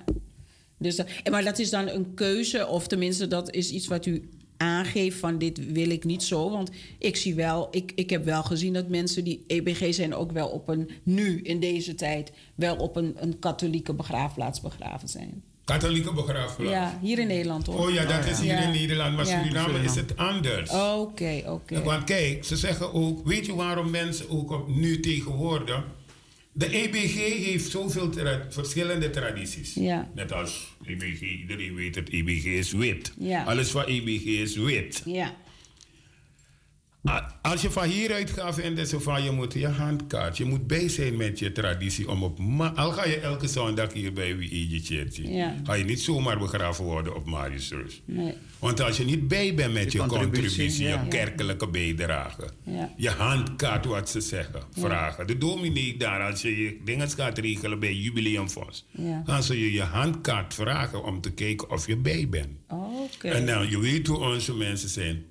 Dus, en maar dat is dan een keuze, of tenminste, dat is iets wat u aangeeft van dit wil ik niet zo. Want ik zie wel, ik, ik heb wel gezien dat mensen die EBG zijn ook wel op een, nu in deze tijd, wel op een, een katholieke begraafplaats begraven zijn. Katholieke begraafplaats. Ja, hier in Nederland hoor. Oh ja, dat is hier Ja. in Nederland, maar Ja. Suriname is het anders. Oké, oké. Want kijk, ze zeggen ook, weet je waarom mensen ook op, nu tegenwoordig... De EBG heeft zoveel tra- verschillende tradities. Ja. Net als EBG, iedereen weet het, EBG is wit. Ja. Alles van EBG is wit. Ja, A- Als je van hieruit gaat vinden ze van je moet je handkaart, je moet bij zijn met je traditie om op al ga je elke zondag hier bij wie Church, Ja. ga je niet zomaar begraven worden op Marius nee. Want als je niet bij bent met je, Je contributie, contributie, je kerkelijke bijdrage, Ja. je handkaart wat ze zeggen, vragen. De dominee daar, als je je dingen gaat regelen bij Jubileumfonds, gaan ze je je handkaart vragen om te kijken of je bij bent. En nou, je weet hoe onze mensen zijn.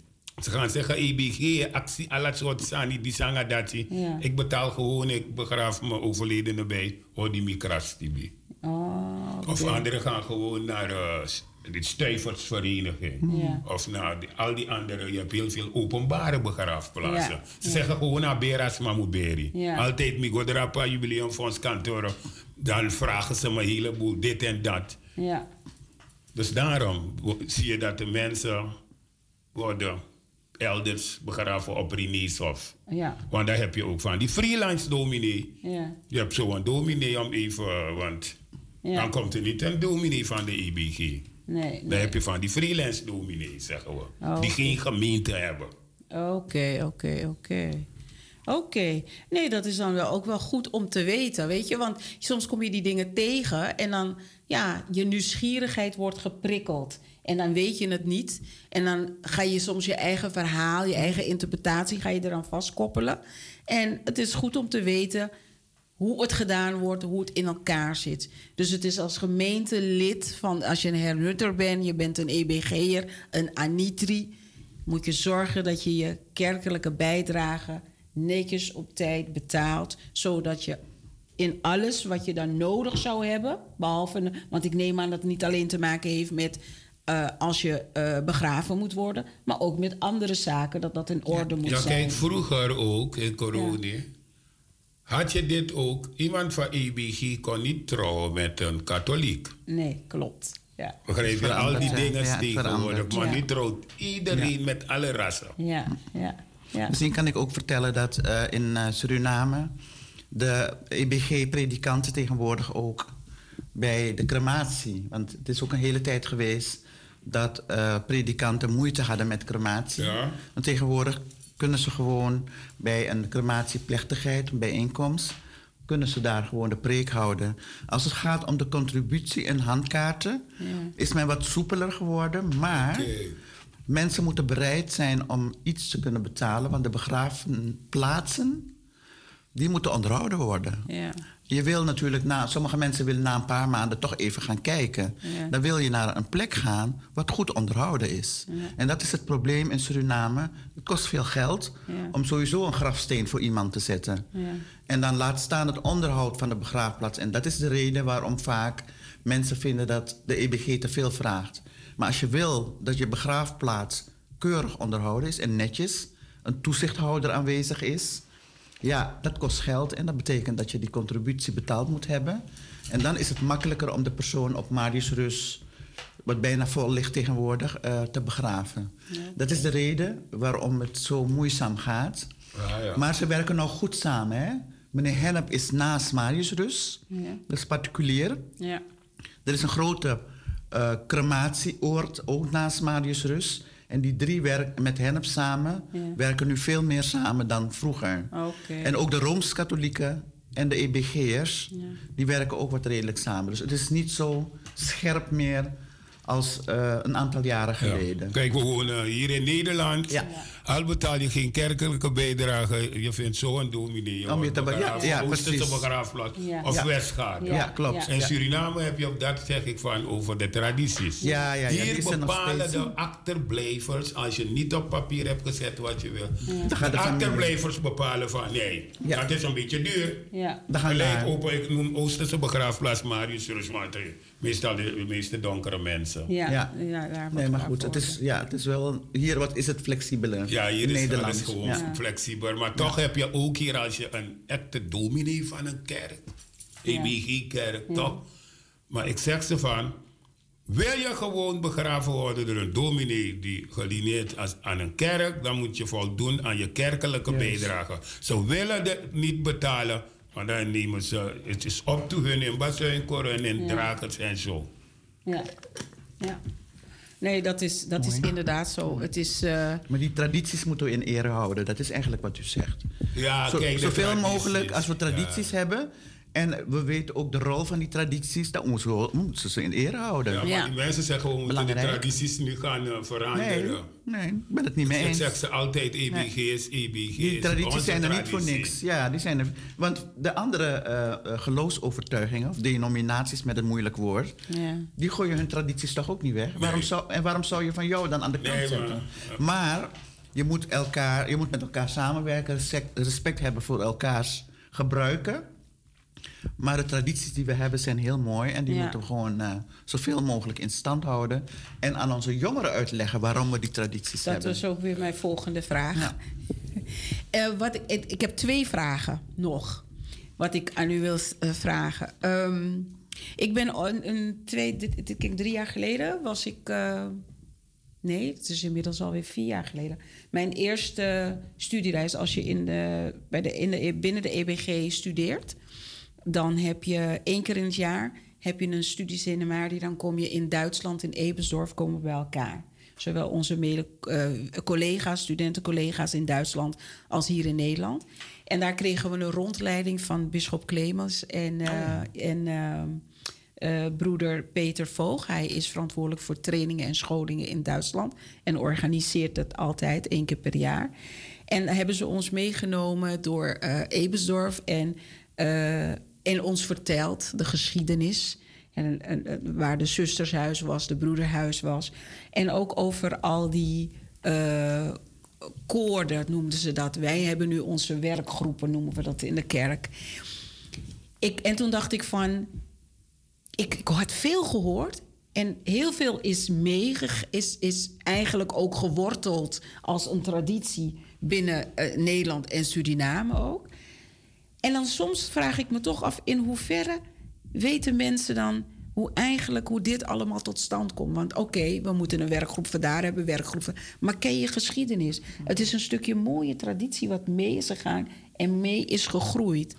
Ze gaan zeggen, EBG, actie, alle soort sani, die. Ja. Ik betaal gewoon, ik begraaf mijn overledene bij. Hoor die mikras, die bij. Oh, oké. Of anderen gaan gewoon naar eh, de stuiversvereniging. Ja. Of naar die- al die andere, je hebt heel veel openbare begraafplaatsen. Ja. Ze zeggen gewoon naar Beras Mamuberi. Ja. Altijd Migodrapa Jubileumfonds kantoor. Dan vragen ze me een heleboel dit en dat. Ja, Dus daarom zie je dat de mensen worden elders begraven op Reneshof. ja, Want daar heb je ook van die freelance dominee. ja. Je hebt zo'n dominee om even, want Ja. dan komt er niet een dominee van de IBG. Nee, Dan nee. heb je van die freelance dominee, zeggen we. Oh, die geen gemeente hebben. Oké, oké, oké. Oké. Nee, dat is dan wel ook wel goed om te weten, weet je? Want soms kom je die dingen tegen en dan, ja, je nieuwsgierigheid wordt geprikkeld. En dan weet je het niet. En dan ga je soms je eigen verhaal, je eigen interpretatie, ga je eraan vastkoppelen. En het is goed om te weten hoe het gedaan wordt, hoe het in elkaar zit. Dus het is als gemeentelid van, als je een hernutter bent, je bent een EBG'er, een Anitri, moet je zorgen dat je je kerkelijke bijdrage netjes op tijd betaalt, zodat je in alles wat je dan nodig zou hebben, behalve, want ik neem aan dat het niet alleen te maken heeft met eh, als je eh, begraven moet worden, maar ook met andere zaken, dat dat in orde moet Ja, zijn. kijk, vroeger ook in corona had je dit ook. Iemand van IBG kon niet trouwen met een katholiek. Nee, klopt. Ja, Begrijp je? Al die dingen Ja, tegenwoordig. Maar Ja. nu trouwt iedereen met alle rassen. ja, ja. ja. Misschien kan ik ook vertellen dat eh, in eh, Suriname de EBG-predikanten tegenwoordig ook bij de crematie, want het is ook een hele tijd geweest dat eh, predikanten moeite hadden met crematie. Ja. Want tegenwoordig kunnen ze gewoon bij een crematieplechtigheid, een bijeenkomst, kunnen ze daar gewoon de preek houden. Als het gaat om de contributie en handkaarten, is men wat soepeler geworden, maar mensen moeten bereid zijn om iets te kunnen betalen, want de begraafplaatsen, die moeten onderhouden worden. ja. Je wil natuurlijk na, sommige mensen willen na een paar maanden toch even gaan kijken. Ja. Dan wil je naar een plek gaan wat goed onderhouden is. En dat is het probleem in Suriname. Het kost veel geld om sowieso een grafsteen voor iemand te zetten. Ja. En dan laat staan het onderhoud van de begraafplaats. En dat is de reden waarom vaak mensen vinden dat de EBG te veel vraagt. Maar als je wil dat je begraafplaats keurig onderhouden is en netjes, een toezichthouder aanwezig is, ja, dat kost geld en dat betekent dat je die contributie betaald moet hebben. En dan is het makkelijker om de persoon op Marius Rus, wat bijna vol ligt tegenwoordig, eh, te begraven. Dat is de reden waarom het zo moeizaam gaat. Ja, ja. Maar ze werken nou goed samen. Hè? Meneer Hennep is naast Marius Rus. Ja. Dat is particulier. Ja. Er is een grote eh, crematieoord ook naast Marius Rus. En die drie werken met Hennep samen, Ja. werken nu veel meer samen dan vroeger. Oké. En ook de Rooms-Katholieken en de EBG'ers, die werken ook wat redelijk samen. Dus het is niet zo scherp meer als eh, een aantal jaren Ja. geleden. Kijk, we wonen hier in Nederland. Ja. Al betaal je geen kerkelijke bijdrage, je vindt zo'n dominee. Om je te be- ja, ja, Oosterse precies. begraafplaats Ja. of Ja. Westgaard. Ja, klopt. In. Suriname heb je ook dat, zeg ik van, over de tradities. Ja, ja, die Hier er bepalen steeds. de achterblijvers, als je niet op papier hebt gezet wat je wil. Dan De achterblijvers bepalen van, nee, Ja. dat is een beetje duur. Ja. Dan gaan Gelijk open, ik noem Oosterse begraafplaats Marius Rusmaat. Meestal de, de meeste donkere mensen. Ja. Ja. ja. daar Nee, moet maar goed, het is, ja, het is wel... Hier wat is het flexibeler. Ja, hier in is alles gewoon Ja. flexibel. Maar toch heb je ook hier als je een echte dominee van een kerk, EBG-kerk, toch? Maar ik zeg ze van, Wil je gewoon begraven worden door een dominee die gelineerd is aan een kerk, dan moet je voldoen aan je kerkelijke bijdrage. Ze willen het niet betalen, maar dan nemen ze, het is op te hun in bassuinkoren en in Ja. dragers en zo. Ja. ja. Nee, dat is, dat is inderdaad zo. Het is... eh, Maar die tradities moeten we in ere houden. Dat is eigenlijk wat u zegt. Ja, Zo, kijk, zoveel mogelijk, als we ja. tradities hebben... en we weten ook de rol van die tradities... moeten we moeten ze in ere houden. Ja, maar Ja. die mensen zeggen we moeten de tradities nu gaan eh, nee, veranderen. nee, ik ben het niet mee Ik eens. zeg ze altijd EBG is EBG. Die tradities onze zijn er niet voor niks. Ja, die zijn er. Want de andere eh, eh, geloofsovertuigingen, of denominaties met een moeilijk woord, ja. die gooien hun tradities toch ook niet weg. Waarom zou, en waarom zou je van jou dan aan de kant Nee, maar- zetten? Maar je moet, elkaar, je moet met elkaar samenwerken, respect, respect hebben voor elkaars gebruiken. Maar de tradities die we hebben zijn heel mooi en die Ja. moeten we gewoon eh, zoveel mogelijk in stand houden. En aan onze jongeren uitleggen waarom we die tradities Dat hebben. was ook weer mijn volgende vraag. Ja. Eh, wat ik, ik, heb twee vragen nog. Wat ik aan u wil eh, vragen. Ehm, ik ben een, een twee, dit, dit, drie jaar geleden was ik. nee, het is inmiddels alweer vier jaar geleden. Mijn eerste studiereis, als je in de, bij de, in de, binnen de EBG studeert, dan heb je één keer in het jaar heb je een studieseminarie. Dan kom je in Duitsland, in Ebersdorf, komen we bij elkaar. Zowel onze mede, eh, collega's, studentencollega's in Duitsland als hier in Nederland. En daar kregen we een rondleiding van Bisschop Clemens en, eh, en ehm, eh, broeder Peter Voog. Hij is verantwoordelijk voor trainingen en scholingen in Duitsland en organiseert het altijd één keer per jaar. En hebben ze ons meegenomen door eh Ebersdorf en, eh, en ons verteld de geschiedenis. En, waar de zustershuis was, de broederhuis was. En ook over al die eh koorden noemden ze dat. Wij hebben nu onze werkgroepen, noemen we dat in de kerk. Ik, en toen dacht ik van, ik, ik had veel gehoord. En heel veel is, meege, is, is eigenlijk ook geworteld als een traditie binnen eh, Nederland en Suriname ook. En dan soms vraag ik me toch af in hoeverre weten mensen dan hoe eigenlijk hoe dit allemaal tot stand komt. Want oké, we moeten een werkgroep van daar hebben, werkgroep van, maar ken je geschiedenis? Het is een stukje mooie traditie wat mee is gegaan en mee is gegroeid.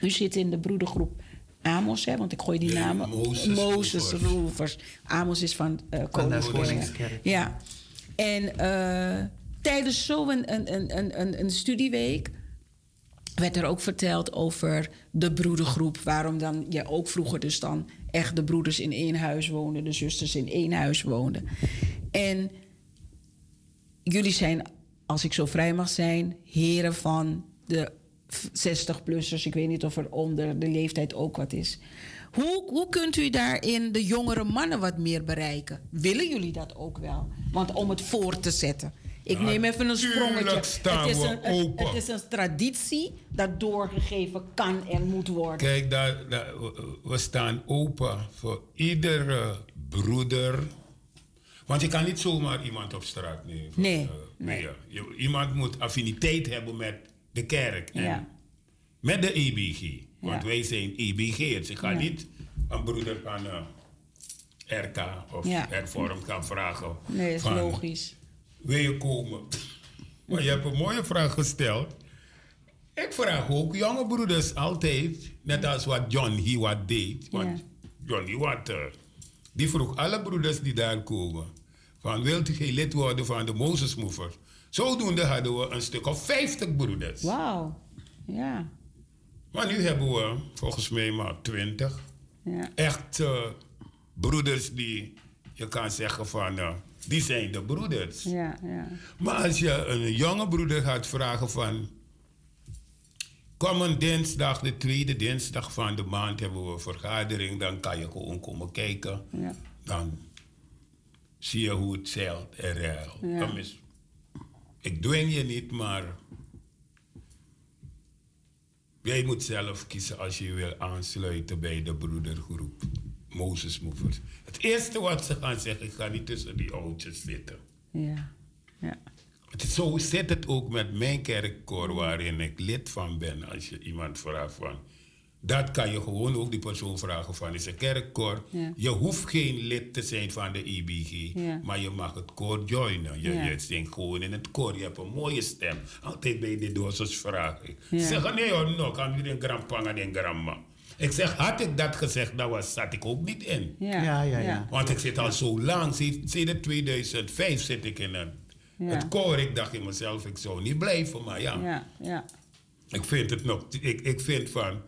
U zit in de broedergroep Amos, hè, want ik gooi die Nee, namen. Mozes. Rovers. Amos is van eh. Koningskerk. Ja. En eh, tijdens zo'n een, een, een, een, een studieweek werd er ook verteld over de broedergroep. Waarom dan je ook vroeger dus dan echt de broeders in één huis woonden, de zusters in één huis woonden. En jullie zijn, als ik zo vrij mag zijn, heren van de 60-plussers. Ik weet niet of er onder de leeftijd ook wat is. Hoe, hoe kunt u daarin de jongere mannen wat meer bereiken? Willen jullie dat ook wel? Want om het voor te zetten. Ik Ja, neem even een sprongetje. het, is een, het- is een traditie dat doorgegeven kan en moet worden. Kijk, daar, daar- we- staan open voor iedere broeder. Want je kan niet zomaar iemand op straat nemen. Nee, Eh, nee. Je- iemand moet affiniteit hebben met de kerk. En Ja. Met de EBG. Want Ja. wij zijn EBG'ers. Ik ga Ja. niet een broeder van eh, RK of hervormd gaan vragen. Nee, dat is van, logisch. Wil je komen? Maar je hebt een mooie vraag gesteld. Ik vraag ook jonge broeders altijd, net als wat John Hiwat deed. Want. John Hiwat, eh, die vroeg alle broeders die daar komen: van wilt u geen lid worden van de Mozesmovers? Zodoende hadden we een stuk of 50 broeders. Wauw. Ja. Maar nu hebben we volgens mij maar 20. ja. Echt eh, broeders die je kan zeggen van, eh, die zijn de broeders. Ja, ja. Maar als je een jonge broeder gaat vragen van... Kom een dinsdag, de tweede dinsdag van de maand hebben we een vergadering. Dan kan je gewoon komen kijken. Ja. Dan zie je hoe het zeilt en ruilt. Ja. Dan is- Ik dwing je niet, maar... Jij moet zelf kiezen als je wil aansluiten bij de broedergroep. Mozes Movers. Het eerste wat ze gaan zeggen, ik ga niet tussen die oudjes zitten. Ja. Ja. Het zo zit het ook met mijn kerkkoor waarin ik lid van ben. Als je iemand vraagt van, Dat kan je gewoon ook die persoon vragen van is een kerkkoor. Ja. Je hoeft geen lid te zijn van de IBG, Ja. maar je mag het koor joinen. Je, Ja. je zingt gewoon in het koor. Je hebt een mooie stem. Altijd bij de dozers vraag ik. Zeg nee hoor, no, kan je den grandpa en den grandma. Ik zeg, had ik dat gezegd, dan was, zat ik ook niet in. Ja, Ja, ja, ja. Want ik zit al zo lang, sinds sinds 2005 zit ik in het, Ja. het koor. Ik dacht in mezelf, ik zou niet blijven, maar ja. Ja, ja. Ik vind het nog, ik, ik vind van,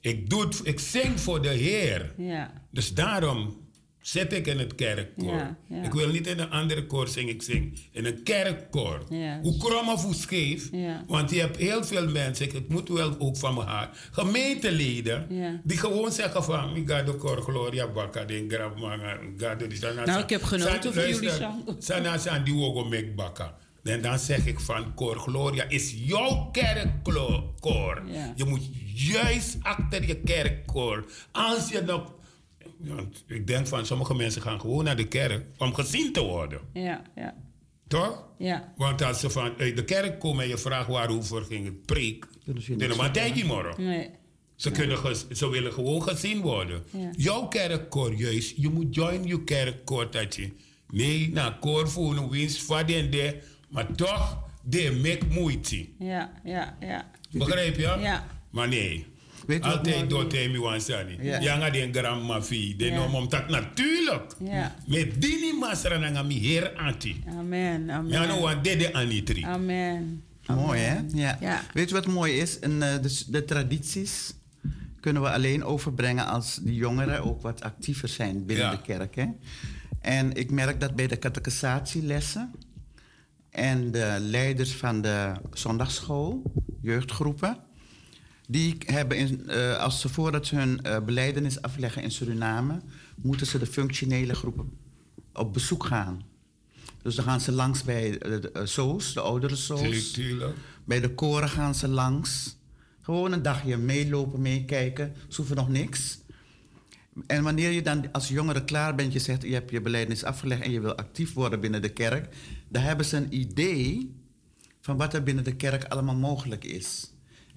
ik, doe het, ik zing voor de Heer. ja. Dus daarom zit ik in het kerkkoor. Ja, ja. Ik wil niet in een andere koor zingen, ik zing in een kerkkoor. Hoe krom of hoe scheef. Ja. Want je hebt heel veel mensen, ik- het moet wel ook van me haar, gemeenteleden, die gewoon zeggen van, ik ga de koor Gloria Bakka, de grandma, ga de Nou, ik heb genoten van jullie zang. Sana san die wogo mek bakka. En dan zeg ik van Koor Gloria is jouw kerkkoor. Je moet juist achter je kerkkoor. Als je nog... Want ik denk van sommige mensen gaan gewoon naar de kerk om gezien te worden. Ja, ja. Toch? Ja. Want als ze van uit de kerk komen en je vraagt waarover ging het preek. Dan maar tegen morgen. Nee. Ze, kunnen ges- ze willen gewoon gezien worden. Ja. Jouw kerkkoor, juist. Je moet join je kerkkoor dat je. Nee, na koor voor een winst van en de. Maar toch, de make moeite. Ja, ja, ja. Begrijp je? Ja. Maar nee. Weet je wat Altijd door me wansani. Ja. Ja, nga den grandma fi. De Ja. nom om dat natuurlijk. Ja. Met dini masra na mi heer anti. Amen, amen. Ja, no wan dede anitri. Amen. Mooi, hè? Ja. Ja. Weet je wat mooi is? En, eh, de, de tradities kunnen we alleen overbrengen als die jongeren ook wat actiever zijn binnen Ja. de kerk. Hè? En ik merk dat bij de catechisatielessen en de leiders van de zondagschool, jeugdgroepen, die hebben, in, eh, als ze voordat ze hun eh beleidenis afleggen in Suriname, moeten ze de functionele groepen op bezoek gaan. Dus dan gaan ze langs bij de, de, eh, SOS, de oudere SOS. Bij de koren gaan ze langs. Gewoon een dagje meelopen, meekijken. Ze hoeven nog niks. En wanneer je dan als jongere klaar bent, je zegt je hebt je beleidnis afgelegd en je wil actief worden binnen de kerk, dan hebben ze een idee van wat er binnen de kerk allemaal mogelijk is.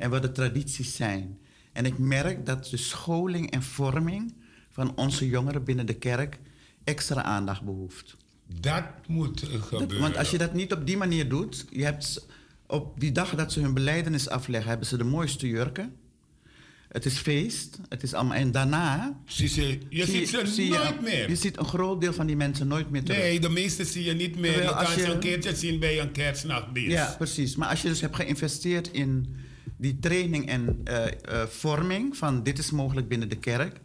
En wat de tradities zijn. En ik merk dat de scholing en vorming van onze jongeren binnen de kerk extra aandacht behoeft. Dat moet Dat- gebeuren. want als je dat niet op die manier doet, je hebt op die dag dat ze hun beleidenis afleggen, hebben ze de mooiste jurken. Het is feest, het is allemaal. En daarna. Zie ze, je zie ziet ze zie je- nooit meer. Je ziet een groot deel van die mensen nooit meer terug. Nee, de meeste zie je niet meer. Terwijl je kan ze je- een keertje zien bij een kerstnachtdienst. Ja, precies. Maar als je dus hebt geïnvesteerd in die training en eh, eh, vorming van dit is mogelijk binnen de kerk.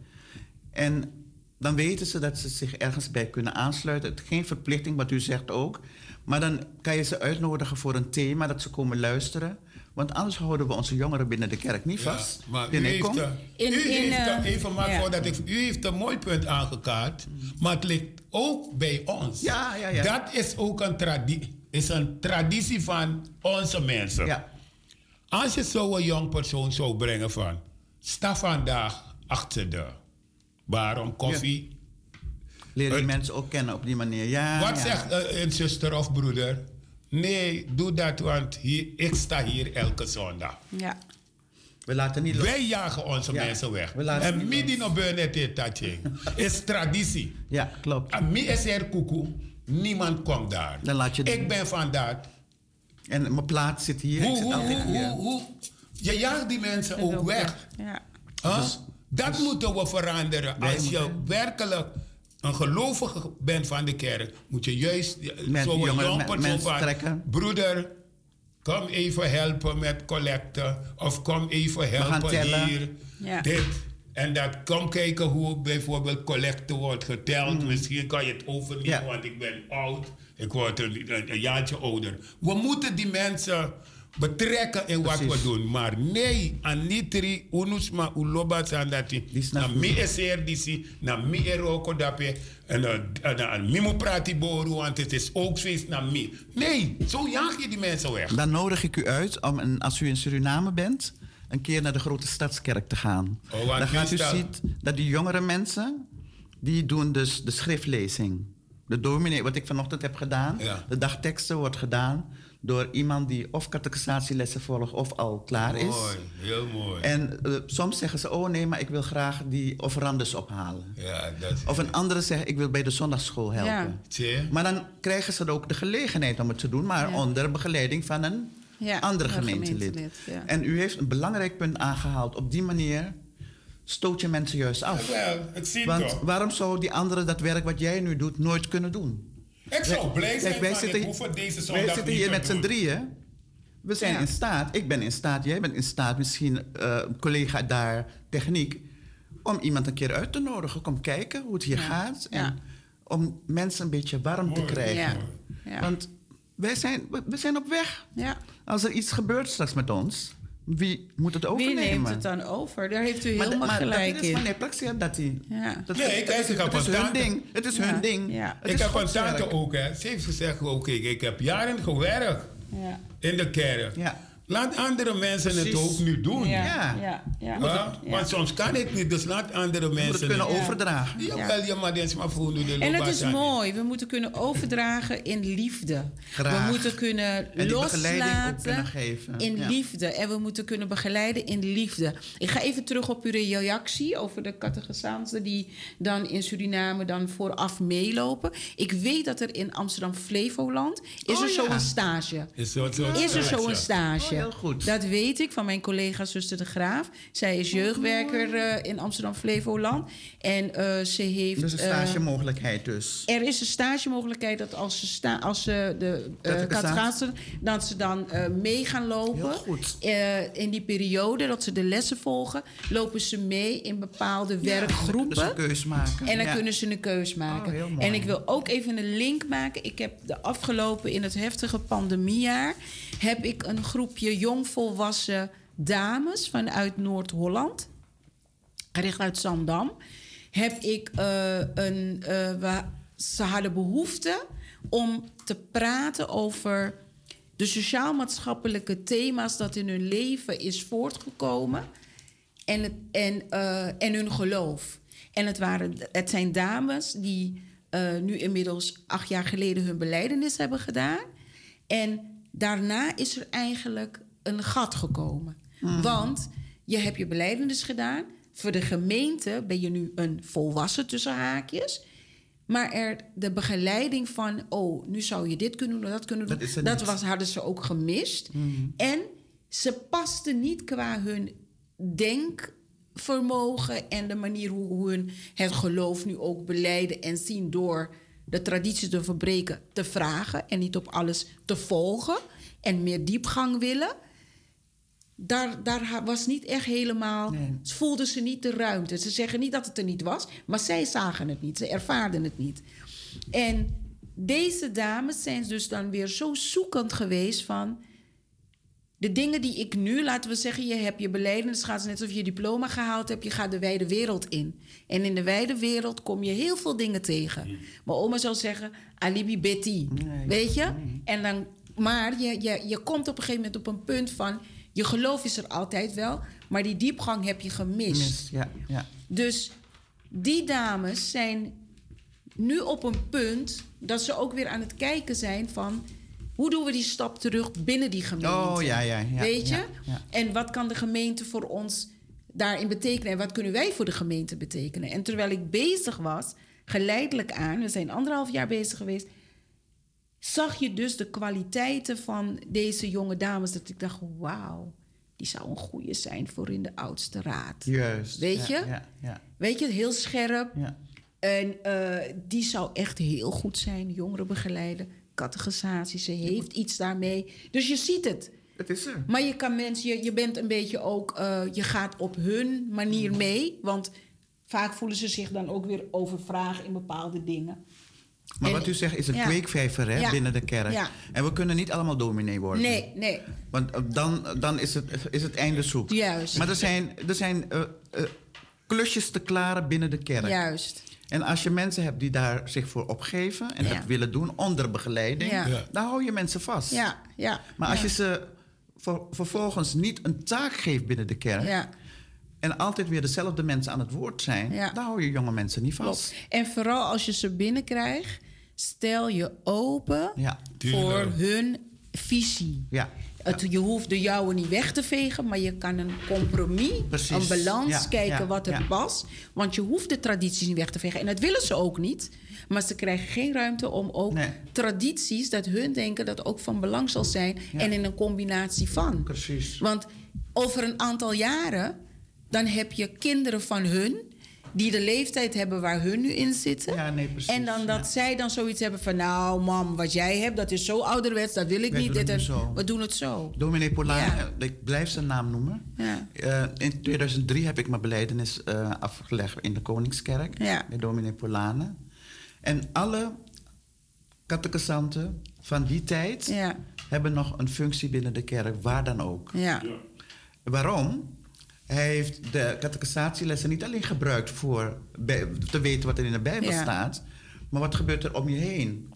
En dan weten ze dat ze zich ergens bij kunnen aansluiten. Het, geen verplichting, wat u zegt ook. Maar dan kan je ze uitnodigen voor een thema, dat ze komen luisteren. Want anders houden we onze jongeren binnen de kerk niet Ja, vast. maar u heeft, In- u in, heeft eh, even maar ja. voordat ik, u heeft een mooi punt aangekaart, maar het ligt ook bij ons. Ja, ja, ja. Dat is ook een, tradi is een traditie van onze mensen. Ja, Als je zo'n jong persoon zou brengen van, sta vandaag achter de bar om koffie. leren die Het- mensen ook kennen op die manier. Ja, Wat ja. zegt eh, een zuster of broeder? Nee, doe dat, want hier, ik sta hier elke zondag. Ja. We laten niet los. Wij jagen onze Ja, mensen weg. we laten En midden tatje. is traditie. Ja, klopt. En mi is er koekoe. Niemand komt daar. Dan laat je Ik ben van dat. En mijn plaats zit hier. ik Hoe, zit hoe, altijd hoe, hier. hoe, hoe. Je jaagt die mensen ook weg. Ja. Huh? Dus- dat moeten we veranderen. Als je moeten- werkelijk een gelovige bent van de kerk, moet je juist Met zo'n jong van, trekken. broeder, kom even helpen met collecten. Of kom even helpen hier. Ja. Dit en dat. Kom kijken hoe bijvoorbeeld collecten wordt geteld. Misschien kan je het overnemen, Mm. Ja. want ik ben oud. Ik word een, een, een jaartje ouder. We moeten die mensen betrekken in wat Precies. we doen. Maar nee, anitri, unusma, uloba sandati. Na ik. mi is er disi, na mi er dape. En uh, mi moet praten boru, want het is ook feest na mi. Nee, zo jaag je die mensen weg. Dan nodig ik u uit om, als u in Suriname bent, een keer naar de grote stadskerk te gaan. Oh, Dan gaat u zien dat die jongere mensen, die doen dus de schriftlezing. De dominee, wat ik vanochtend heb gedaan, Ja. de dagteksten wordt gedaan. door iemand die of catechisatielessen volgt of al klaar is. Mooi, heel mooi. En eh, soms zeggen ze, oh nee, maar ik wil graag die offerandes ophalen. ja, dat Of een andere zegt, ik wil bij de zondagschool helpen. Ja. Zie Maar dan krijgen ze ook de gelegenheid om het te doen, maar Ja. onder begeleiding van een Ja, andere een gemeentelid. gemeentelid, ja. En u heeft een belangrijk punt aangehaald. Op die manier stoot je mensen juist af. Wel, het ziet Want toch. waarom zou die andere dat werk wat jij nu doet nooit kunnen doen? Ik zou blij zijn wij zitten, ik deze wij zitten niet hier met z'n drieën. We zijn Ja. in staat, ik ben in staat, jij bent in staat, misschien eh, een collega daar, techniek, om iemand een keer uit te nodigen. Kom kijken hoe het hier Ja. gaat. En Ja. om mensen een beetje warm te krijgen. Ja. Ja. Want wij zijn, we- we zijn op weg. ja. Als er iets gebeurt straks met ons, wie moet het Wie overnemen? neemt het dan over? Daar heeft u Maar, helemaal maar gelijk dat is in. wanneer Praxia dat die... Ja. Dat, Nee, het, kijk, ik heb het is een hun ding. Het is Ja, hun ding. ja. Het Ik is heb Gods tante ook, hè. Ze heeft gezegd ook, ik, ik heb jaren gewerkt Ja. in de kerk. Ja. Laat andere mensen het ook nu doen. Ja. Ja. Ja. Ja. Ja, Ja. Want soms kan ik niet, dus laat andere het mensen kunnen het. Ja. overdragen. Jawel, ja, maar is maar voor de En het is mooi. We moeten kunnen overdragen in liefde. Graag. We moeten kunnen En loslaten kunnen geven. in Ja. liefde. En we moeten kunnen begeleiden in liefde. Ik ga even terug op uw reactie over de catechisanten die dan in Suriname dan vooraf meelopen. Ik weet dat er in Amsterdam Flevoland is Oh, er zo ja. een stage. Is, zo, zo, Is er zo ja. een stage? Heel goed. Dat weet ik van mijn collega zuster de Graaf. Zij is jeugdwerker eh, in Amsterdam Flevoland. En eh, ze heeft. Dus een eh, stagemogelijkheid dus. er is een stagemogelijkheid dat als ze, sta, als ze de uh, dat ze dan mee gaan lopen. Heel goed. In die periode dat ze de lessen volgen, lopen ze mee in bepaalde werkgroepen. Dus een keus maken. En dan Ja. kunnen ze een keus maken. Oh, mooi. en ik wil ook even een link maken. Ik heb de afgelopen, in het heftige pandemiejaar... heb ik een groepje jongvolwassen dames vanuit Noord-Holland... gericht uit Zandam... heb ik eh, een... eh, ze hadden behoefte om te praten over... de sociaal-maatschappelijke thema's dat in hun leven is voortgekomen... en, en, eh, en hun geloof. En het, waren, het zijn dames die nu inmiddels acht jaar geleden hun beleidenis hebben gedaan. En daarna is er eigenlijk een gat gekomen. Want je hebt je beleidenis gedaan. Voor de gemeente ben je nu een volwassen tussen haakjes. Maar er, de begeleiding van, oh, nu zou je dit kunnen doen, dat kunnen doen. Dat was, hadden ze ook gemist. En ze pasten niet qua hun denkvermogen en de manier hoe hoe hun het geloof nu ook beleiden en zien door de tradities te verbreken, te vragen en niet op alles te volgen en meer diepgang willen. Daar, daar was niet echt helemaal. Nee. Ze voelden ze niet de ruimte. Ze zeggen niet dat het er niet was, maar zij zagen het niet. Ze ervaarden het niet. En deze dames zijn dus dan weer zo zoekend geweest van. De dingen die ik nu, laten we zeggen, je hebt je beleidens, gaat net alsof je je diploma gehaald hebt, je gaat de wijde wereld in. En in de wijde wereld kom je heel veel dingen tegen. Mijn oma zou zeggen, alibi Betty. Nee, Weet je? En dan, maar je, je, je komt op een gegeven moment op een punt van, je geloof is er altijd wel, maar die diepgang heb je gemist. Mis, ja, ja. Dus die dames zijn nu op een punt dat ze ook weer aan het kijken zijn van hoe doen we die stap terug binnen die gemeente? Oh, ja, ja, ja, Weet je? ja, ja. En wat kan de gemeente voor ons daarin betekenen en wat kunnen wij voor de gemeente betekenen? En terwijl ik bezig was, geleidelijk aan, we zijn anderhalf jaar bezig geweest, zag je dus de kwaliteiten van deze jonge dames dat ik dacht, wauw, die zou een goede zijn voor in de oudste raad. Juist. Weet Ja, je? Ja, ja, Weet je, heel scherp. ja. En eh, die zou echt heel goed zijn, jongeren begeleiden, categorisatie. Ze heeft iets daarmee. Dus je ziet het. Het is er. Maar je kan mensen, je, je bent een beetje ook, eh, je gaat op hun manier mee. Want vaak voelen ze zich dan ook weer overvragen in bepaalde dingen. Maar En- wat u zegt is een ja. kweekvijver hè, Ja. binnen de kerk. Ja. En we kunnen niet allemaal dominee worden. Nee, nee, Want eh, dan, dan is, het, is het einde zoek. Juist. Maar er zijn, er zijn eh, klusjes te klaren binnen de kerk. juist. En als je mensen hebt die daar zich voor opgeven en Ja. het willen doen onder begeleiding, Ja. Ja. dan hou je mensen vast. Ja, ja. Maar als ja. je ze ver- vervolgens niet een taak geeft binnen de kerk Ja, en altijd weer dezelfde mensen aan het woord zijn, Ja. dan hou je jonge mensen niet vast. klopt. En vooral als je ze binnenkrijgt, stel je open voor hun visie. Ja. Het, je hoeft de jouwe niet weg te vegen, maar je kan een compromis, Precies. een balans Ja, kijken ja, wat er past. Want je hoeft de tradities niet weg te vegen. En dat willen ze ook niet. Maar ze krijgen geen ruimte om ook Nee. tradities, dat hun denken dat ook van belang zal zijn. En in een combinatie van. Precies. Want over een aantal jaren, dan heb je kinderen van hun. Die de leeftijd hebben waar hun nu in zitten. Ja, nee, precies, En dan dat ja. zij dan zoiets hebben van... nou, mam, wat jij hebt, dat is zo ouderwets, dat wil ik Wij niet. doen Dit het en- nu zo. We doen het zo. Dominee Polane, Ja. ik blijf zijn naam noemen. Ja. Eh, in 2003 heb ik mijn beleidenis eh, afgelegd in de Koningskerk. Ja. Bij dominee Polane. En alle catechisanten van die tijd Ja, hebben nog een functie binnen de kerk, waar dan ook. ja, Ja. Waarom? Hij heeft de catechisatielessen niet alleen gebruikt voor te weten wat er in de Bijbel Ja. staat, maar wat gebeurt er om je heen?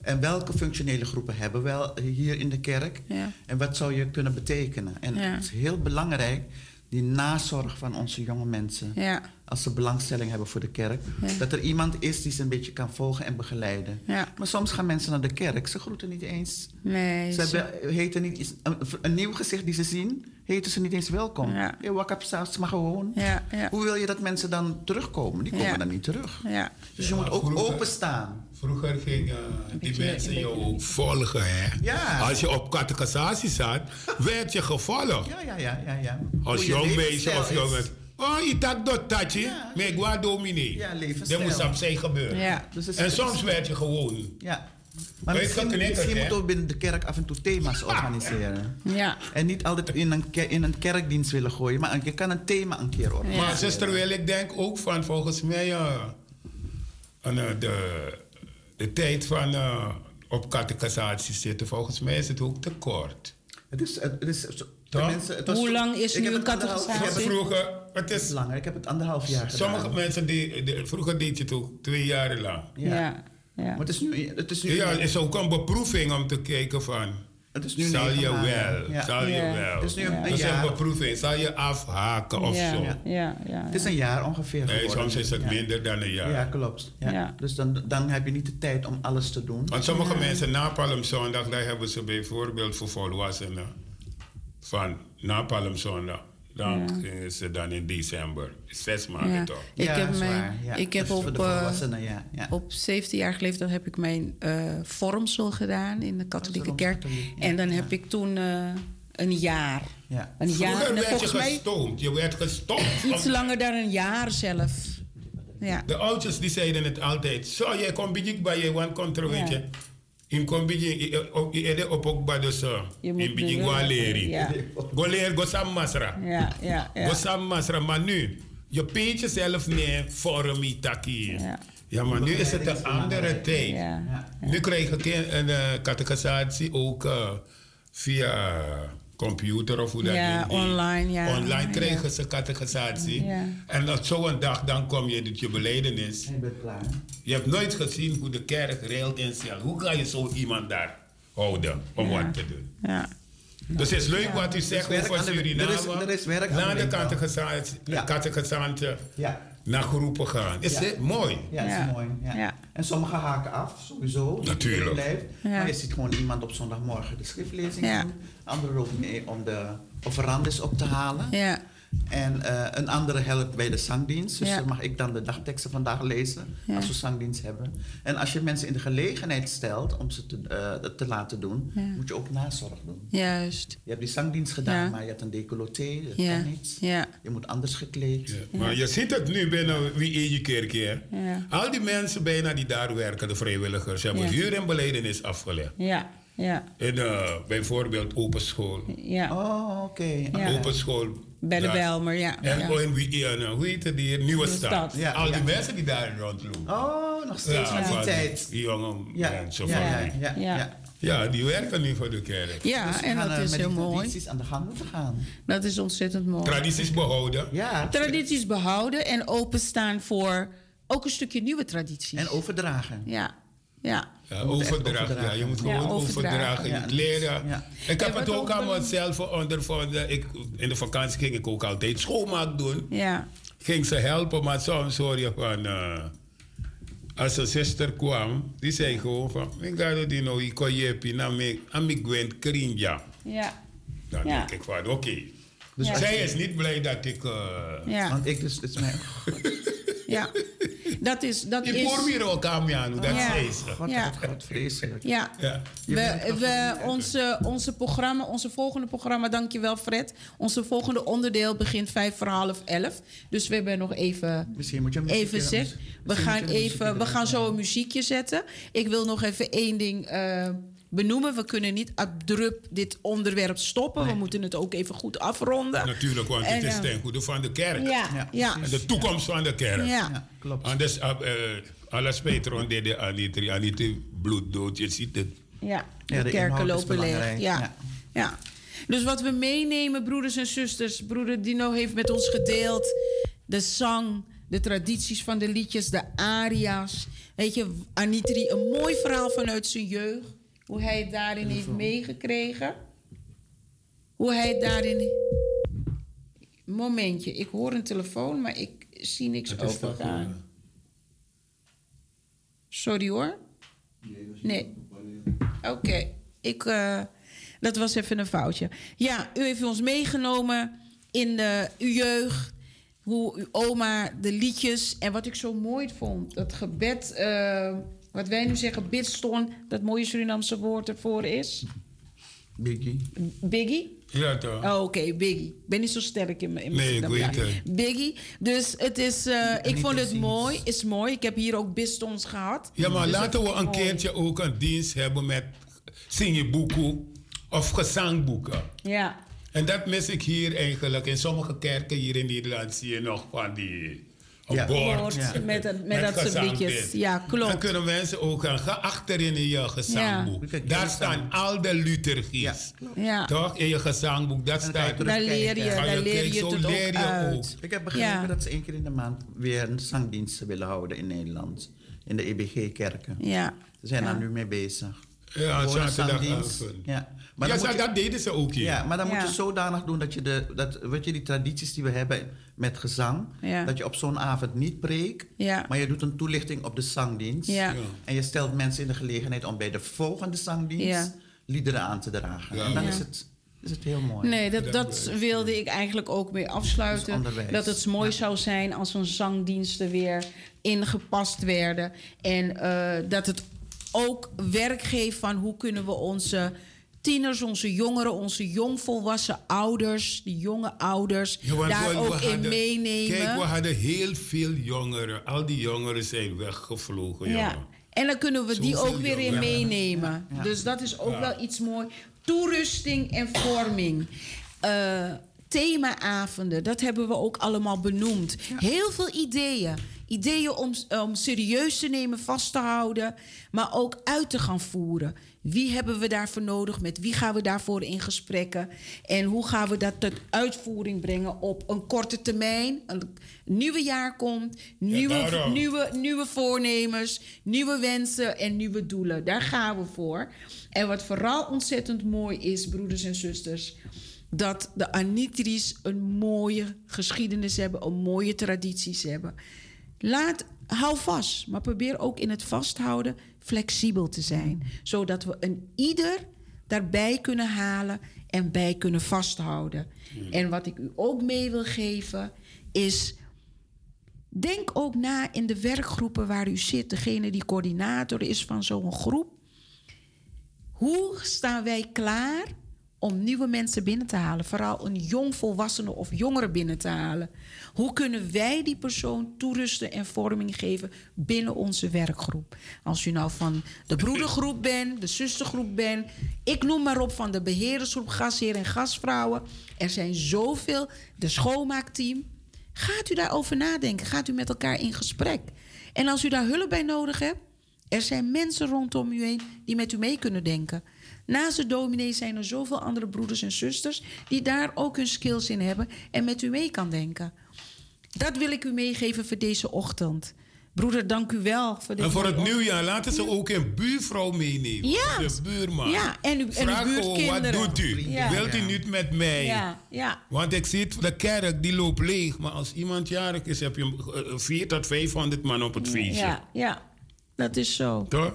En welke functionele groepen hebben we wel hier in de kerk? ja. En wat zou je kunnen betekenen? En Ja. het is heel belangrijk, die nazorg van onze jonge mensen. ja, Als ze belangstelling hebben voor de kerk. Dat er iemand is die ze een beetje kan volgen en begeleiden. ja. Maar soms gaan mensen naar de kerk, ze groeten niet eens. Nee, Ze hebben, heten niet, een, een nieuw gezicht die ze zien, heten ze niet eens welkom. Ja. Je wakker zelfs maar gewoon. ja, ja, Hoe wil je dat mensen dan terugkomen? Die komen Ja. dan niet terug. ja. Dus je Ja, moet ook vroeger- openstaan. Vroeger gingen die mensen jou volgen, hè? Ja. Als je op catechisatie zat, werd je gevolgd. Ja, ja, ja, ja. ja. Als jong meisje of jongen. Oh, je tak dat tatje. Ja. Maar ik dominee. Ja, Dat moest op zich gebeuren. Ja. Dus En soms werd je gewoon. Ja. Maar misschien, geknikkerd, misschien moeten we binnen de kerk af en toe thema's organiseren. ja. En niet altijd in een, in een kerkdienst willen gooien, maar je kan een thema een keer organiseren. Maar zuster Wil, ik denk ook van volgens mij eh, eh, de, de tijd van eh, op catechisatie zitten, volgens mij is het ook te kort. Het is, het is, het was- Hoe lang is ik nu heb een catechisatie? Ik heb het Vroeger, het is, langer, ik heb het anderhalf jaar gedaan. sommige mensen, die, die- vroeger deed je het ook twee jaar lang. Ja. Ja, ja. Maar het is nu, het is nu, Ja, het is ook een beproeving om te kijken van, het is nu zal negen je maanden. wel, Ja. zal je wel. Het is nu een Dat is een jaar. beproeving, zal je afhaken of ja, zo. ja, ja, ja. Het is een jaar ongeveer Nee, geworden. soms is het Ja. minder dan een jaar. Ja, klopt. Ja. Ja. Dus dan, dan heb je niet de tijd om alles te doen. Want sommige mensen na Palmzondag, daar hebben ze bijvoorbeeld voor volwassenen van na Palmzondag. Dan gingen ze dan in december, zes maanden Ja. toch? Ik ja, heb dat is mijn-. Ja, ik heb is op, eh, ja. Op 17 jaar leeftijd heb ik mijn eh vormsel gedaan in de katholieke is kerk. En dan heb ik toen eh, een jaar. ja. Een jaar. Vroeger En werd je volgens mij gestoomd. Je werd gestoomd. iets langer dan een jaar zelf. Ja. De oudjes die zeiden het altijd. Zo, jij komt bij bij je, want contra weet je. In kom bij je, je op ook bij dus. Je moet In bij je de- go leren. Ja. Go leren, go sam masra. Go sam masra. Maar nu, je peet jezelf neer voor een taki. Ja. Ja, maar nu is het een andere tijd. Nu krijg geen- een uh, catechisatie ook eh, via computer of hoe dat Ja, heet. online, ja. Online krijgen Ja. ze catechisatie. Ja. En op zo'n dag dan kom je tot je bent klaar. Je hebt nooit gezien hoe de kerk reelt in ziel. Hoe ga je zo iemand daar houden om Ja. wat te doen? Ja. Dus het is leuk wat u zegt over Suriname. er is- er is werk aan de Naar de catechisatie- Ja. Naar groepen gaan. Is Ja. het mooi? Ja, is mooi. Ja. Ja. En sommigen haken af, sowieso. Natuurlijk. Blijft. Ja. Maar je ziet gewoon iemand op zondagmorgen de schriftlezing Ja. doen. Anderen lopen mee om de offerandes op te halen. Ja. En eh, een andere helpt bij de zangdienst. Dus Ja. dan mag ik dan de dagteksten vandaag lezen Ja. als we zangdienst hebben. En als je mensen in de gelegenheid stelt om ze te, eh, te laten doen, Ja. moet je ook nazorg doen. Juist. Je hebt die zangdienst gedaan, Ja. maar je hebt een decolleté, dat Ja. kan niet. Ja. Je moet anders gekleed. Ja, Maar je ziet het nu binnen wie in je kerk hier. Ja. Al die mensen bijna die daar werken, de vrijwilligers, hebben Ja. huur en beleidenis afgelegd. Ja. Ja. In eh, bijvoorbeeld open school. Ja. Oh, oké. Ja. Open school. Bij de. Belmer, ja. En ja. in wie, eh, hoe heet het hier? Nieuwe stad. Stad. Ja, Al die ja. mensen die daar rondlopen. Oh, nog steeds van die tijd. Die jonge Ja, mensen ja, van ja, die- ja, Ja. ja. Ja, die werken nu voor de kerk. Ja, Dus en dat eh, is heel die mooi. tradities aan de gang moeten gaan. Dat is ontzettend mooi. Tradities behouden. Ja, Tradities behouden en openstaan voor ook een stukje nieuwe tradities. en overdragen. Ja. Ja. Ja, overdragen. Ja, je moet Ja, gewoon overdragen. overdragen. Je moet leren. Ja. Ik heb het ook ook allemaal dan- zelf ondervonden. Ik, in de vakantie ging ik ook altijd schoonmaak doen. Ja. Ging ze helpen, maar soms hoor je van... eh, als een zuster kwam, die zei gewoon van, ik ga die nou, ik kon je pina me, en ik ben krinja. Ja. Dan Ja. denk ik van, oké. Dus Ja. Zij is niet blij dat ik... eh Ja. Want ik dus, het is mijn... ja. Dat is... Dat ik is weer ook aan dat Ja. ze. Wat, Ja. wat, wat vreselijk. ja. Ja. We, we, onze, onze programma, onze volgende programma, dankjewel Fred. Onze volgende onderdeel begint vijf voor half elf. Dus we hebben nog even, Misschien moet je even zeg. We gaan, je even, we muziekje gaan zo een muziekje zetten. Ik wil nog even één ding eh, benoemen. We kunnen niet abrupt dit onderwerp stoppen. We moeten het ook even goed afronden. Natuurlijk, want En, het is eh, ten goede van de kerk. Ja, Ja, ja, En de toekomst van de kerk. ja. Ja, klopt. Anders, uh, alles Petron deed de Anitri, Anitri bloeddood, je ziet het. Ja, de, Ja, de kerken lopen leeg. ja. Ja. Dus wat we meenemen, broeders en zusters. Broeder Dino heeft met ons gedeeld de zang, de tradities van de liedjes, de aria's. Weet je, Anitri, een mooi verhaal vanuit zijn jeugd. Hoe hij het daarin heeft meegekregen. Hoe hij het daarin... Momentje, ik hoor een telefoon, maar ik zie niks overgaan. Sorry hoor. Nee. Oké, ik. eh, dat was even een foutje. Ja, u heeft ons meegenomen in de, uw jeugd. Hoe uw oma de liedjes. En wat ik zo mooi vond, dat gebed. eh, wat wij nu zeggen, bidstond. Dat mooie Surinaamse woord ervoor is. Biggie. Biggie. Ja, toch? Oh, Oké, Biggie. Ik ben niet zo sterk in mijn Nee, ik weet het. Biggie. Dus het is. eh, ik vond het mooi. Is mooi. Ik heb hier ook bistons gehad. Ja, maar Dus laten we een mooi. keertje ook een dienst hebben met zingboeken of gezangboeken. Ja. En dat mis ik hier eigenlijk. In sommige kerken hier in Nederland zie je nog van die Ja. Ja. met, een- met, dat soort liedjes. Ja, Dan klopt. kunnen mensen ook gaan. Ga achterin in je gezangboek. Ja. Daar staan al de liturgies. Ja, Ja. Toch? In je gezangboek. Dat dan staat. Daar leer je, daar leer je zo het ook leer je uit. ook. Ik heb begrepen Ja. dat ze één keer in de maand weer een zangdienst willen houden in Nederland. In de EBG-kerken. Ja. Ze zijn Ja. daar nu mee bezig. Ja, zaterdagavond. Ja, maar ja, dan zo- moet je- dat deden ze ook hier. Ja, maar dan moet je zodanig doen dat je, de, dat, weet je die tradities die we hebben met gezang, Ja. dat je op zo'n avond niet preekt, Ja. maar je doet een toelichting op de zangdienst. Ja. Ja. En je stelt mensen in de gelegenheid om bij de volgende zangdienst Ja. liederen aan te dragen. Ja. En dan Ja. is, het, is het heel mooi. Nee, dat, Dat wilde ik eigenlijk ook mee afsluiten. Dat het mooi zou zijn als een zangdiensten weer ingepast werden. En eh, dat het ook werk geeft van hoe kunnen we onze tieners, onze jongeren, onze jongvolwassen ouders, die jonge ouders, Ja, daar we- we ook in hadden- meenemen. Kijk, we hadden heel veel jongeren. Al die jongeren zijn weggevlogen, Ja. jongen. En dan kunnen we die ook weer in meenemen. Ja. Dus dat is ook Ja. wel iets mooi. Toerusting en vorming. Eh, themaavonden, dat hebben we ook allemaal benoemd. Heel veel ideeën. Ideeën om, om serieus te nemen, vast te houden, maar ook uit te gaan voeren. Wie hebben we daarvoor nodig? Met wie gaan we daarvoor in gesprekken? En hoe gaan we dat tot uitvoering brengen op een korte termijn? Een nieuwe jaar komt, nieuwe, nieuwe, nieuwe voornemens, nieuwe wensen en nieuwe doelen. Daar gaan we voor. En wat vooral ontzettend mooi is, broeders en zusters, dat de Anitris een mooie geschiedenis hebben, een mooie tradities hebben. Laat, hou vast, maar probeer ook in het vasthouden flexibel te zijn, zodat we een ieder daarbij kunnen halen en bij kunnen vasthouden. En wat ik u ook mee wil geven is Denk ook na in de werkgroepen waar u zit, degene die coördinator is van zo'n groep. Hoe staan wij klaar om nieuwe mensen binnen te halen? Vooral een jong volwassene of jongere binnen te halen. Hoe kunnen wij die persoon toerusten en vorming geven binnen onze werkgroep? Als u nou van de broedergroep bent, de zustergroep bent, ik noem maar op van de beheerdersgroep, gastheer en gastvrouwen. Er zijn zoveel, de schoonmaakteam. Gaat u daarover nadenken? Gaat u met elkaar in gesprek? En als u daar hulp bij nodig hebt, er zijn mensen rondom u heen die met u mee kunnen denken. Naast de dominee zijn er zoveel andere broeders en zusters die daar ook hun skills in hebben en met u mee kan denken. Dat wil ik u meegeven voor deze ochtend. Broeder, dank u wel voor dit En voor het nieuwjaar laten ze ook een buurvrouw meenemen. Ja. De buurman. Ja, en uw- en uw Vraag gewoon, wat doet u? Ja. Wilt u niet met mij? Ja, ja. Want ik zie het, de kerk die loopt leeg. Maar als iemand jarig is, heb je eh, 4 tot 500 man op het feestje. Ja, ja. Dat is zo. Toch?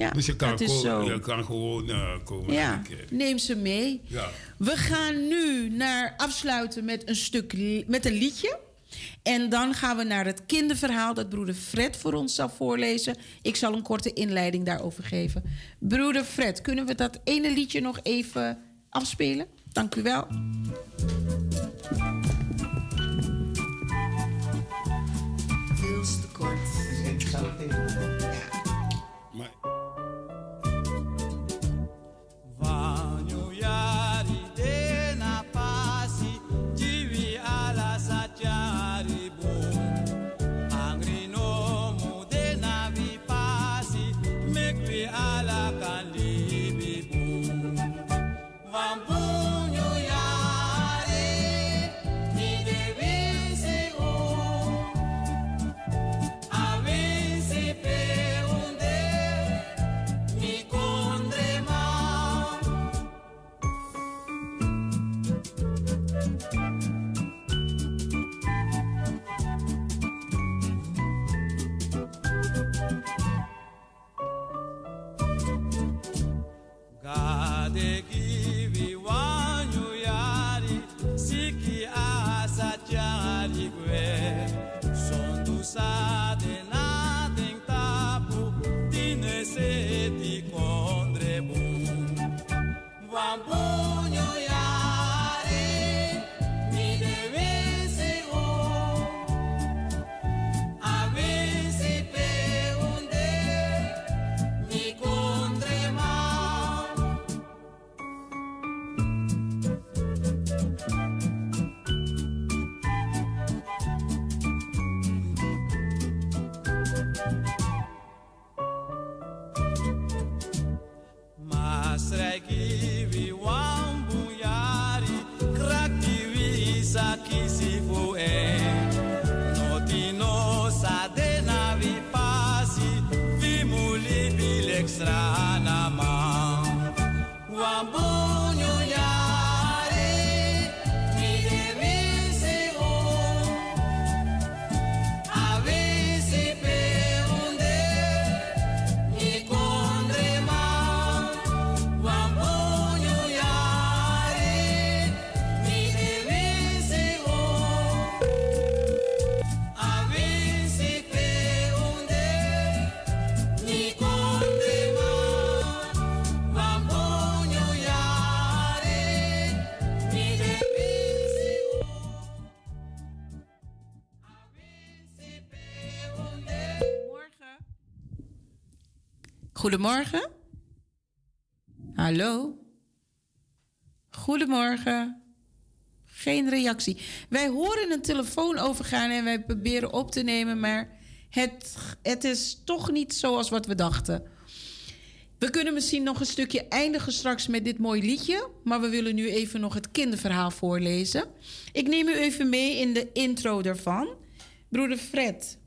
Ja, dus je kan, dat is ko- zo. je kan gewoon eh, komen. Ja, kijken. neem ze mee. Ja. We gaan nu naar afsluiten met een stuk met een liedje. En dan gaan we naar het kinderverhaal dat broeder Fred voor ons zal voorlezen. Ik zal een korte inleiding daarover geven. Broeder Fred, kunnen we dat ene liedje nog even afspelen? Dank u wel. Goedemorgen. Hallo. Goedemorgen. Geen reactie. Wij horen een telefoon overgaan en wij proberen op te nemen, maar het, het is toch niet zoals wat we dachten. We kunnen misschien nog een stukje eindigen straks met dit mooie liedje, maar we willen nu even nog het kinderverhaal voorlezen. Ik neem u even mee in de intro daarvan. Broeder Fred,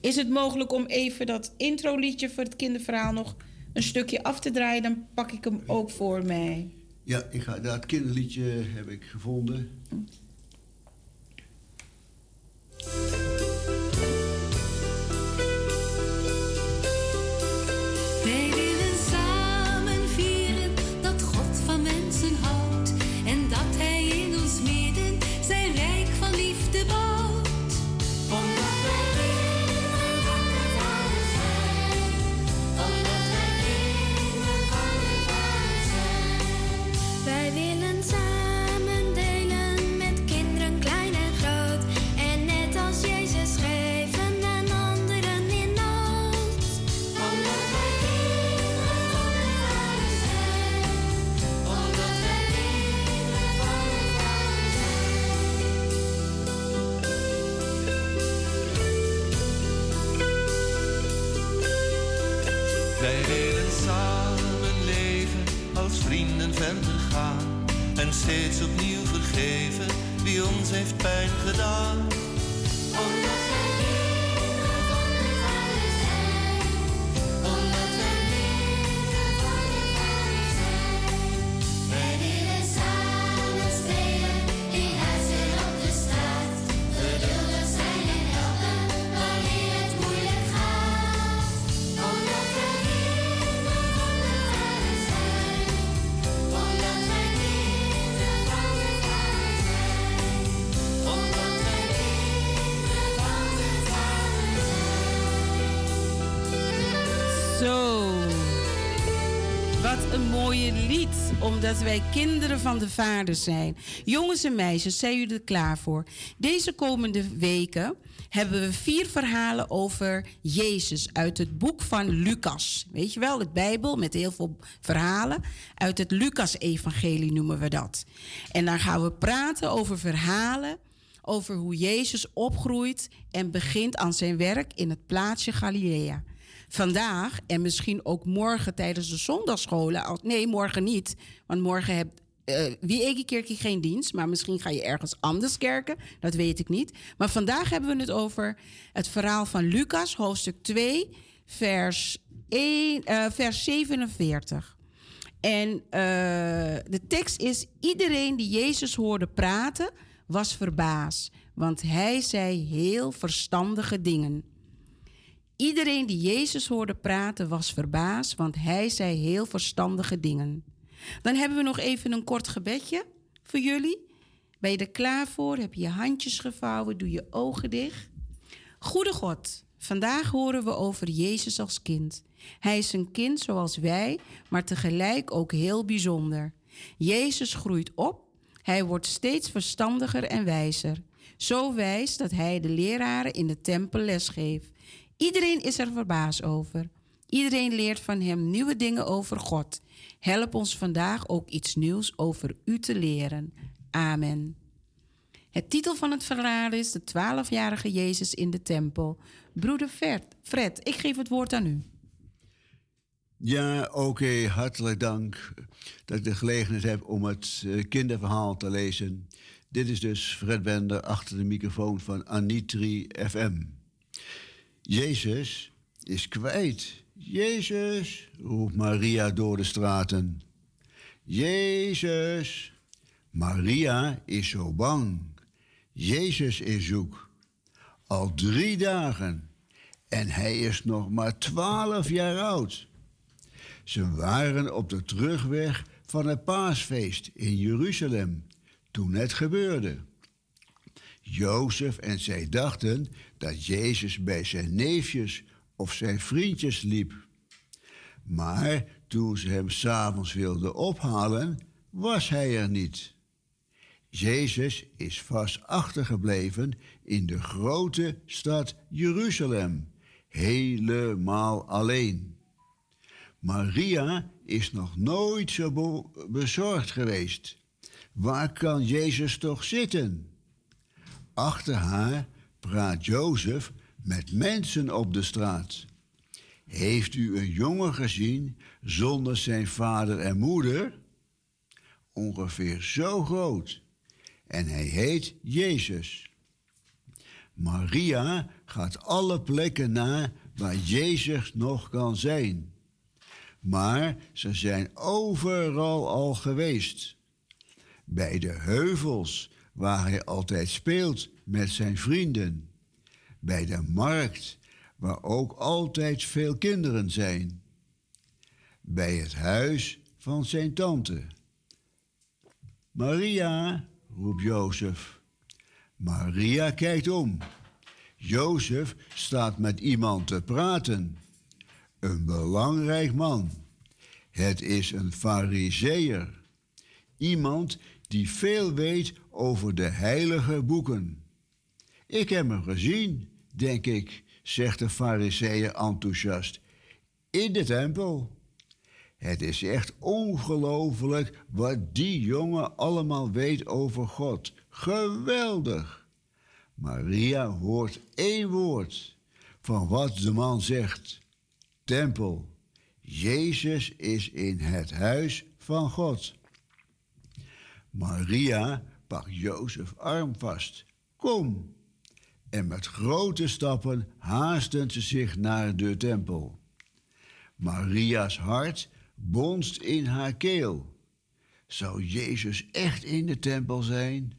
is het mogelijk om even dat introliedje voor het kinderverhaal nog een stukje af te draaien? Dan pak ik hem ook voor mij. Ja, ik ga, dat kinderliedje heb ik gevonden. Wij omdat wij kinderen van de Vader zijn. Jongens en meisjes, zijn jullie er klaar voor? Deze komende weken hebben we vier verhalen over Jezus uit het boek van Lucas. Weet je wel, het Bijbel met heel veel verhalen. Uit het Lucas-evangelie noemen we dat. En dan gaan we praten over verhalen over hoe Jezus opgroeit en begint aan zijn werk in het plaatsje Galilea. Vandaag en misschien ook morgen tijdens de zondagscholen. Nee, morgen niet. Want morgen heb uh, wie keer geen dienst, maar misschien ga je ergens anders kerken. Dat weet ik niet. Maar vandaag hebben we het over het verhaal van Lucas, hoofdstuk 2, vers, 1, uh, vers 47. En uh, de tekst is: Iedereen die Jezus hoorde praten, was verbaasd, want hij zei heel verstandige dingen. Iedereen die Jezus hoorde praten was verbaasd, want hij zei heel verstandige dingen. Dan hebben we nog even een kort gebedje voor jullie. Ben je er klaar voor? Heb je je handjes gevouwen? Doe je ogen dicht? Goede God, vandaag horen we over Jezus als kind. Hij is een kind zoals wij, maar tegelijk ook heel bijzonder. Jezus groeit op, hij wordt steeds verstandiger en wijzer. Zo wijs dat hij de leraren in de tempel lesgeeft. Iedereen is er verbaasd over. Iedereen leert van hem nieuwe dingen over God. Help ons vandaag ook iets nieuws over u te leren. Amen. Het titel van het verhaal is De twaalfjarige Jezus in de tempel. Broeder Fred, Fred, ik geef het woord aan u. Ja, oké, hartelijk dank dat ik de gelegenheid heb om het uh, kinderverhaal te lezen. Dit is dus Fred Bender achter de microfoon van Anitri FM. Jezus is kwijt. Jezus, roept Maria door de straten. Jezus. Maria is zo bang. Jezus is zoek. Al drie dagen. En hij is nog maar twaalf jaar oud. Ze waren op de terugweg van het paasfeest in Jeruzalem toen het gebeurde. Jozef en zij dachten dat Jezus bij zijn neefjes of zijn vriendjes liep. Maar toen ze hem s'avonds wilden ophalen, was hij er niet. Jezus is vast achtergebleven in de grote stad Jeruzalem, helemaal alleen. Maria is nog nooit zo bezorgd geweest. Waar kan Jezus toch zitten? Achter haar praat Jozef met mensen op de straat. Heeft u een jongen gezien zonder zijn vader en moeder? Ongeveer zo groot. En hij heet Jezus. Maria gaat alle plekken na waar Jezus nog kan zijn. Maar ze zijn overal al geweest. Bij de heuvels, waar hij altijd speelt met zijn vrienden. Bij de markt, waar ook altijd veel kinderen zijn. Bij het huis van zijn tante. Maria, roept Jozef. Maria kijkt om. Jozef staat met iemand te praten een belangrijk man. Het is een fariseer. Iemand die veel weet over de heilige boeken. Ik heb hem gezien, denk ik, zegt de fariseer enthousiast. In de tempel. Het is echt ongelooflijk wat die jongen allemaal weet over God. Geweldig. Maria hoort één woord van wat de man zegt tempel. Jezus is in het huis van God. Maria pakt Jozef arm vast. Kom. En met grote stappen haasten ze zich naar de tempel. Maria's hart bonst in haar keel. Zou Jezus echt in de tempel zijn?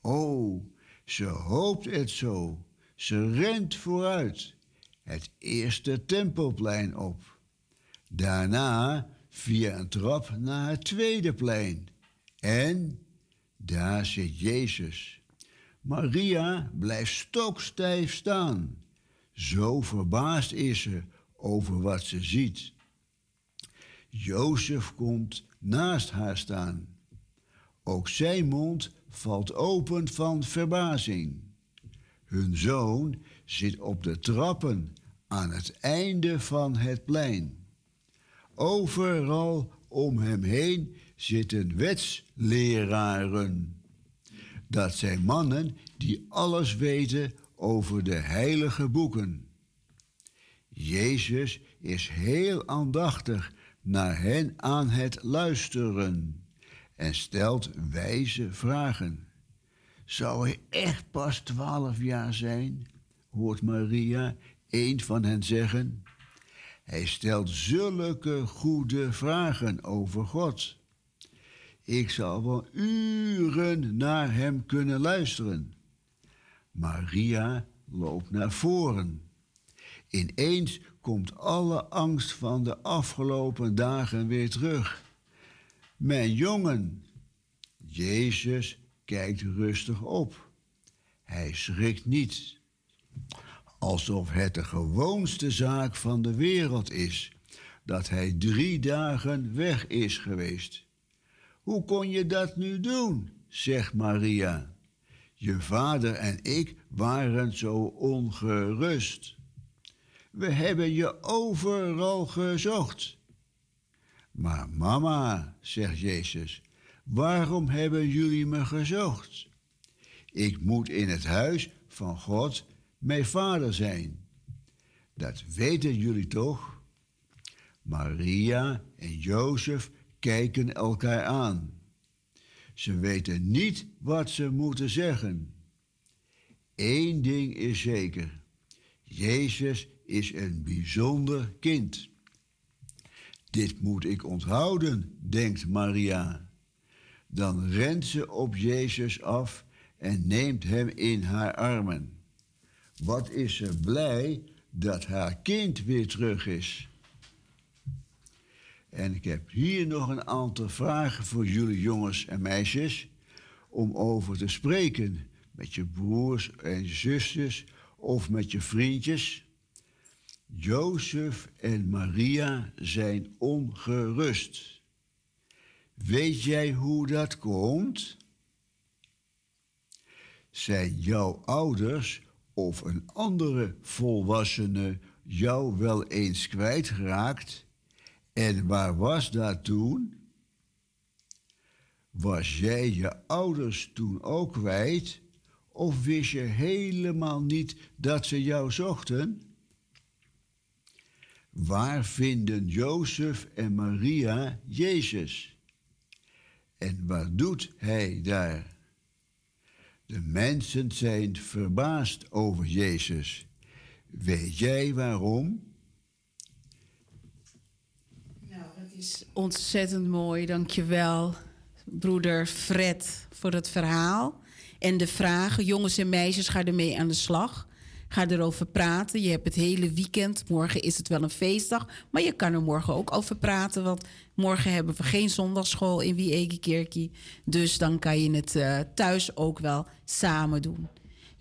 Oh, ze hoopt het zo. Ze rent vooruit het eerste tempelplein op. Daarna via een trap naar het tweede plein. En daar zit Jezus. Maria blijft stokstijf staan. Zo verbaasd is ze over wat ze ziet. Jozef komt naast haar staan. Ook zijn mond valt open van verbazing. Hun zoon zit op de trappen aan het einde van het plein. Overal om hem heen zitten wetsleraren. Dat zijn mannen die alles weten over de heilige boeken. Jezus is heel aandachtig naar hen aan het luisteren en stelt wijze vragen. Zou hij echt pas twaalf jaar zijn? hoort Maria een van hen zeggen. Hij stelt zulke goede vragen over God. Ik zal wel uren naar hem kunnen luisteren. Maria loopt naar voren. Ineens komt alle angst van de afgelopen dagen weer terug. Mijn jongen, Jezus kijkt rustig op. Hij schrikt niet. Alsof het de gewoonste zaak van de wereld is dat hij drie dagen weg is geweest. Hoe kon je dat nu doen? zegt Maria. Je vader en ik waren zo ongerust. We hebben je overal gezocht. Maar mama, zegt Jezus, waarom hebben jullie me gezocht? Ik moet in het huis van God mijn vader zijn. Dat weten jullie toch? Maria en Jozef kijken elkaar aan. Ze weten niet wat ze moeten zeggen. Eén ding is zeker. Jezus is een bijzonder kind. Dit moet ik onthouden, denkt Maria. Dan rent ze op Jezus af en neemt hem in haar armen. Wat is ze blij dat haar kind weer terug is. En ik heb hier nog een aantal vragen voor jullie jongens en meisjes om over te spreken met je broers en zusters of met je vriendjes. Jozef en Maria zijn ongerust. Weet jij hoe dat komt? Zijn jouw ouders of een andere volwassene jou wel eens kwijtgeraakt? En waar was dat toen? Was jij je ouders toen ook kwijt? Of wist je helemaal niet dat ze jou zochten? Waar vinden Jozef en Maria Jezus? En wat doet hij daar? De mensen zijn verbaasd over Jezus. Weet jij waarom? Nou, dat is ontzettend mooi. Dankjewel, broeder Fred, voor het verhaal. En de vragen. Jongens en meisjes, ga ermee aan de slag. Ga erover praten. Je hebt het hele weekend. Morgen is het wel een feestdag. Maar je kan er morgen ook over praten. Want morgen hebben we geen zondagsschool in Wiegekerkie. Dus dan kan je het eh, thuis ook wel samen doen.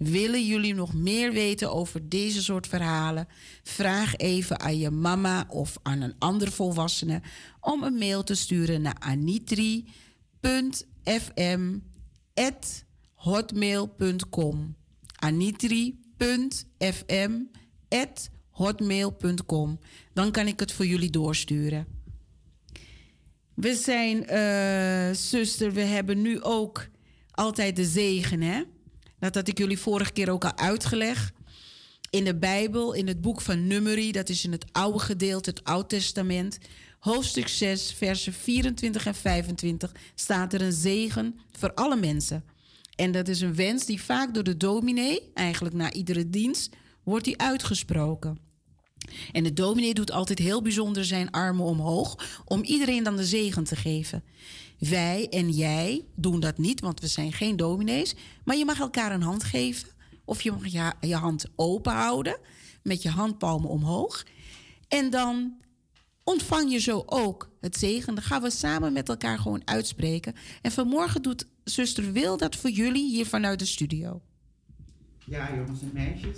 Willen jullie nog meer weten over deze soort verhalen? Vraag even aan je mama of aan een andere volwassene om een mail te sturen naar anitri.fm.hotmail.com. anitri.fm.hotmail.com. Dan kan ik het voor jullie doorsturen. We zijn, eh, zuster, we hebben nu ook altijd de zegen, hè? Dat had ik jullie vorige keer ook al uitgelegd. In de Bijbel, in het boek van Numeri, dat is in het oude gedeelte, het Oud Testament, hoofdstuk 6, versen 24 en 25, staat er een zegen voor alle mensen. En dat is een wens die vaak door de dominee, eigenlijk na iedere dienst, wordt die uitgesproken. En de dominee doet altijd heel bijzonder zijn armen omhoog om iedereen dan de zegen te geven. Wij en jij doen dat niet, want we zijn geen dominees. Maar je mag elkaar een hand geven. Of je mag je, je hand open houden met je handpalmen omhoog. En dan ontvang je zo ook het zegen. Dan gaan we samen met elkaar gewoon uitspreken. En vanmorgen doet zuster Wil dat voor jullie hier vanuit de studio. Ja, jongens en meisjes,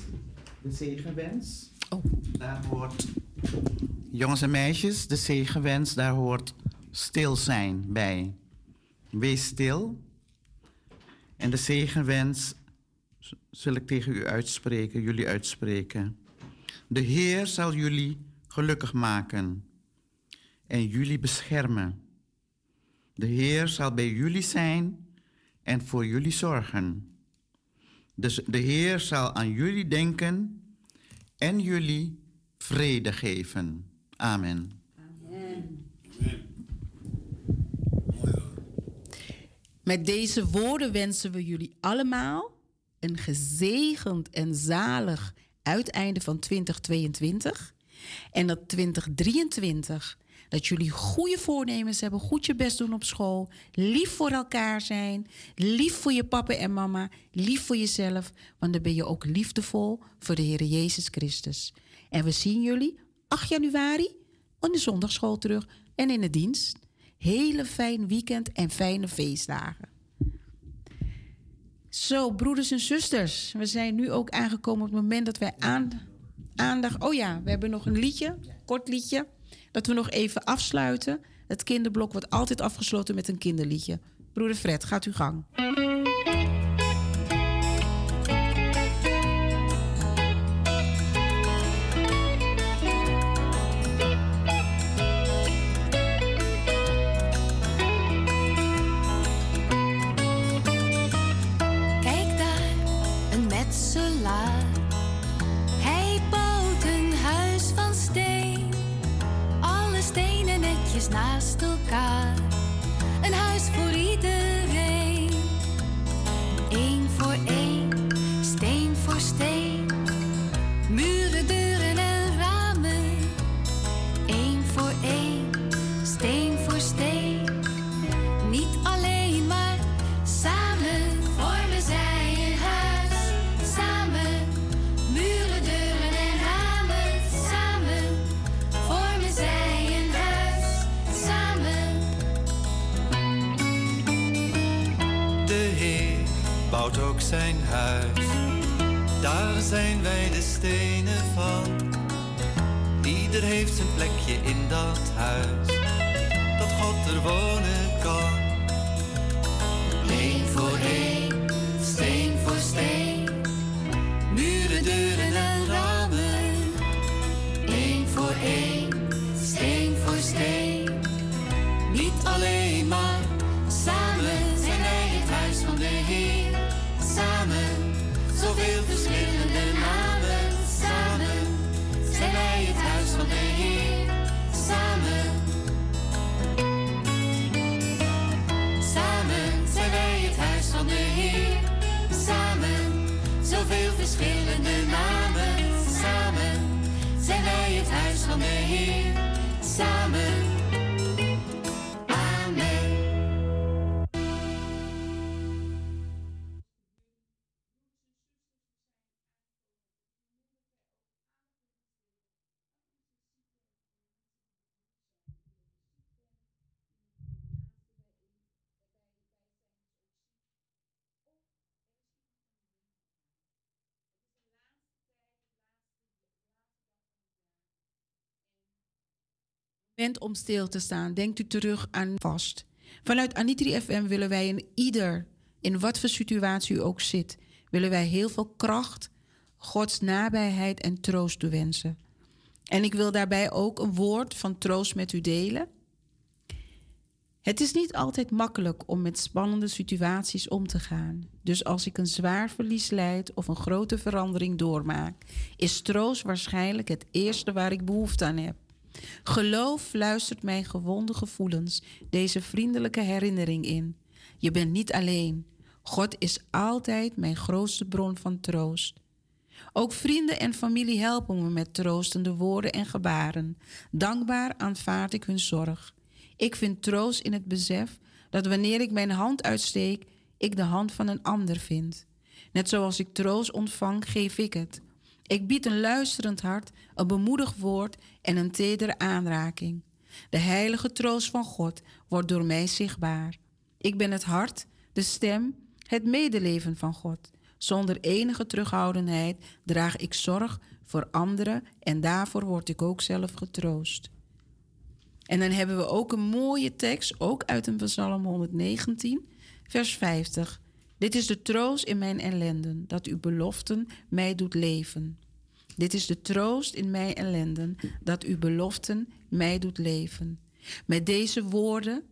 de zegenwens. Oh. Daar hoort Jongens en meisjes, de zegenwens, daar hoort stil zijn bij. Wees stil. En de zegenwens zul ik tegen u uitspreken, jullie uitspreken. De Heer zal jullie gelukkig maken en jullie beschermen. De Heer zal bij jullie zijn en voor jullie zorgen. Dus de Heer zal aan jullie denken en jullie vrede geven. Amen. Met deze woorden wensen we jullie allemaal een gezegend en zalig uiteinde van 2022. En dat 2023, dat jullie goede voornemens hebben, goed je best doen op school, lief voor elkaar zijn, lief voor je papa en mama, lief voor jezelf, want dan ben je ook liefdevol voor de Heer Jezus Christus. En we zien jullie 8 januari in de zondagschool terug en in de dienst. Hele fijn weekend en fijne feestdagen. Zo, broeders en zusters, we zijn nu ook aangekomen op het moment dat wij aan, aandacht. Oh ja, we hebben nog een liedje, kort liedje, dat we nog even afsluiten. Het kinderblok wordt altijd afgesloten met een kinderliedje. Broeder Fred, gaat uw gang. Zoveel verschillende namen. Samen zijn wij het huis van de Heer. Samen. Om stil te staan. Denkt u terug aan vast. Vanuit Anitri FM willen wij in ieder, in wat voor situatie u ook zit, willen wij heel veel kracht, Gods nabijheid en troost toewensen. En ik wil daarbij ook een woord van troost met u delen. Het is niet altijd makkelijk om met spannende situaties om te gaan. Dus als ik een zwaar verlies leid of een grote verandering doormaak, is troost waarschijnlijk het eerste waar ik behoefte aan heb. Geloof luistert mijn gewonde gevoelens deze vriendelijke herinnering in. Je bent niet alleen. God is altijd mijn grootste bron van troost. Ook vrienden en familie helpen me met troostende woorden en gebaren. Dankbaar aanvaard ik hun zorg. Ik vind troost in het besef dat wanneer ik mijn hand uitsteek, ik de hand van een ander vind. Net zoals ik troost ontvang, geef ik het. Ik bied een luisterend hart, een bemoedigd woord en een tedere aanraking. De heilige troost van God wordt door mij zichtbaar. Ik ben het hart, de stem, het medeleven van God. Zonder enige terughoudendheid draag ik zorg voor anderen en daarvoor word ik ook zelf getroost. En dan hebben we ook een mooie tekst, ook uit een Psalm 119, vers 50. Dit is de troost in mijn ellenden, dat uw beloften mij doet leven. Dit is de troost in mijn ellenden, dat uw beloften mij doet leven. Met deze woorden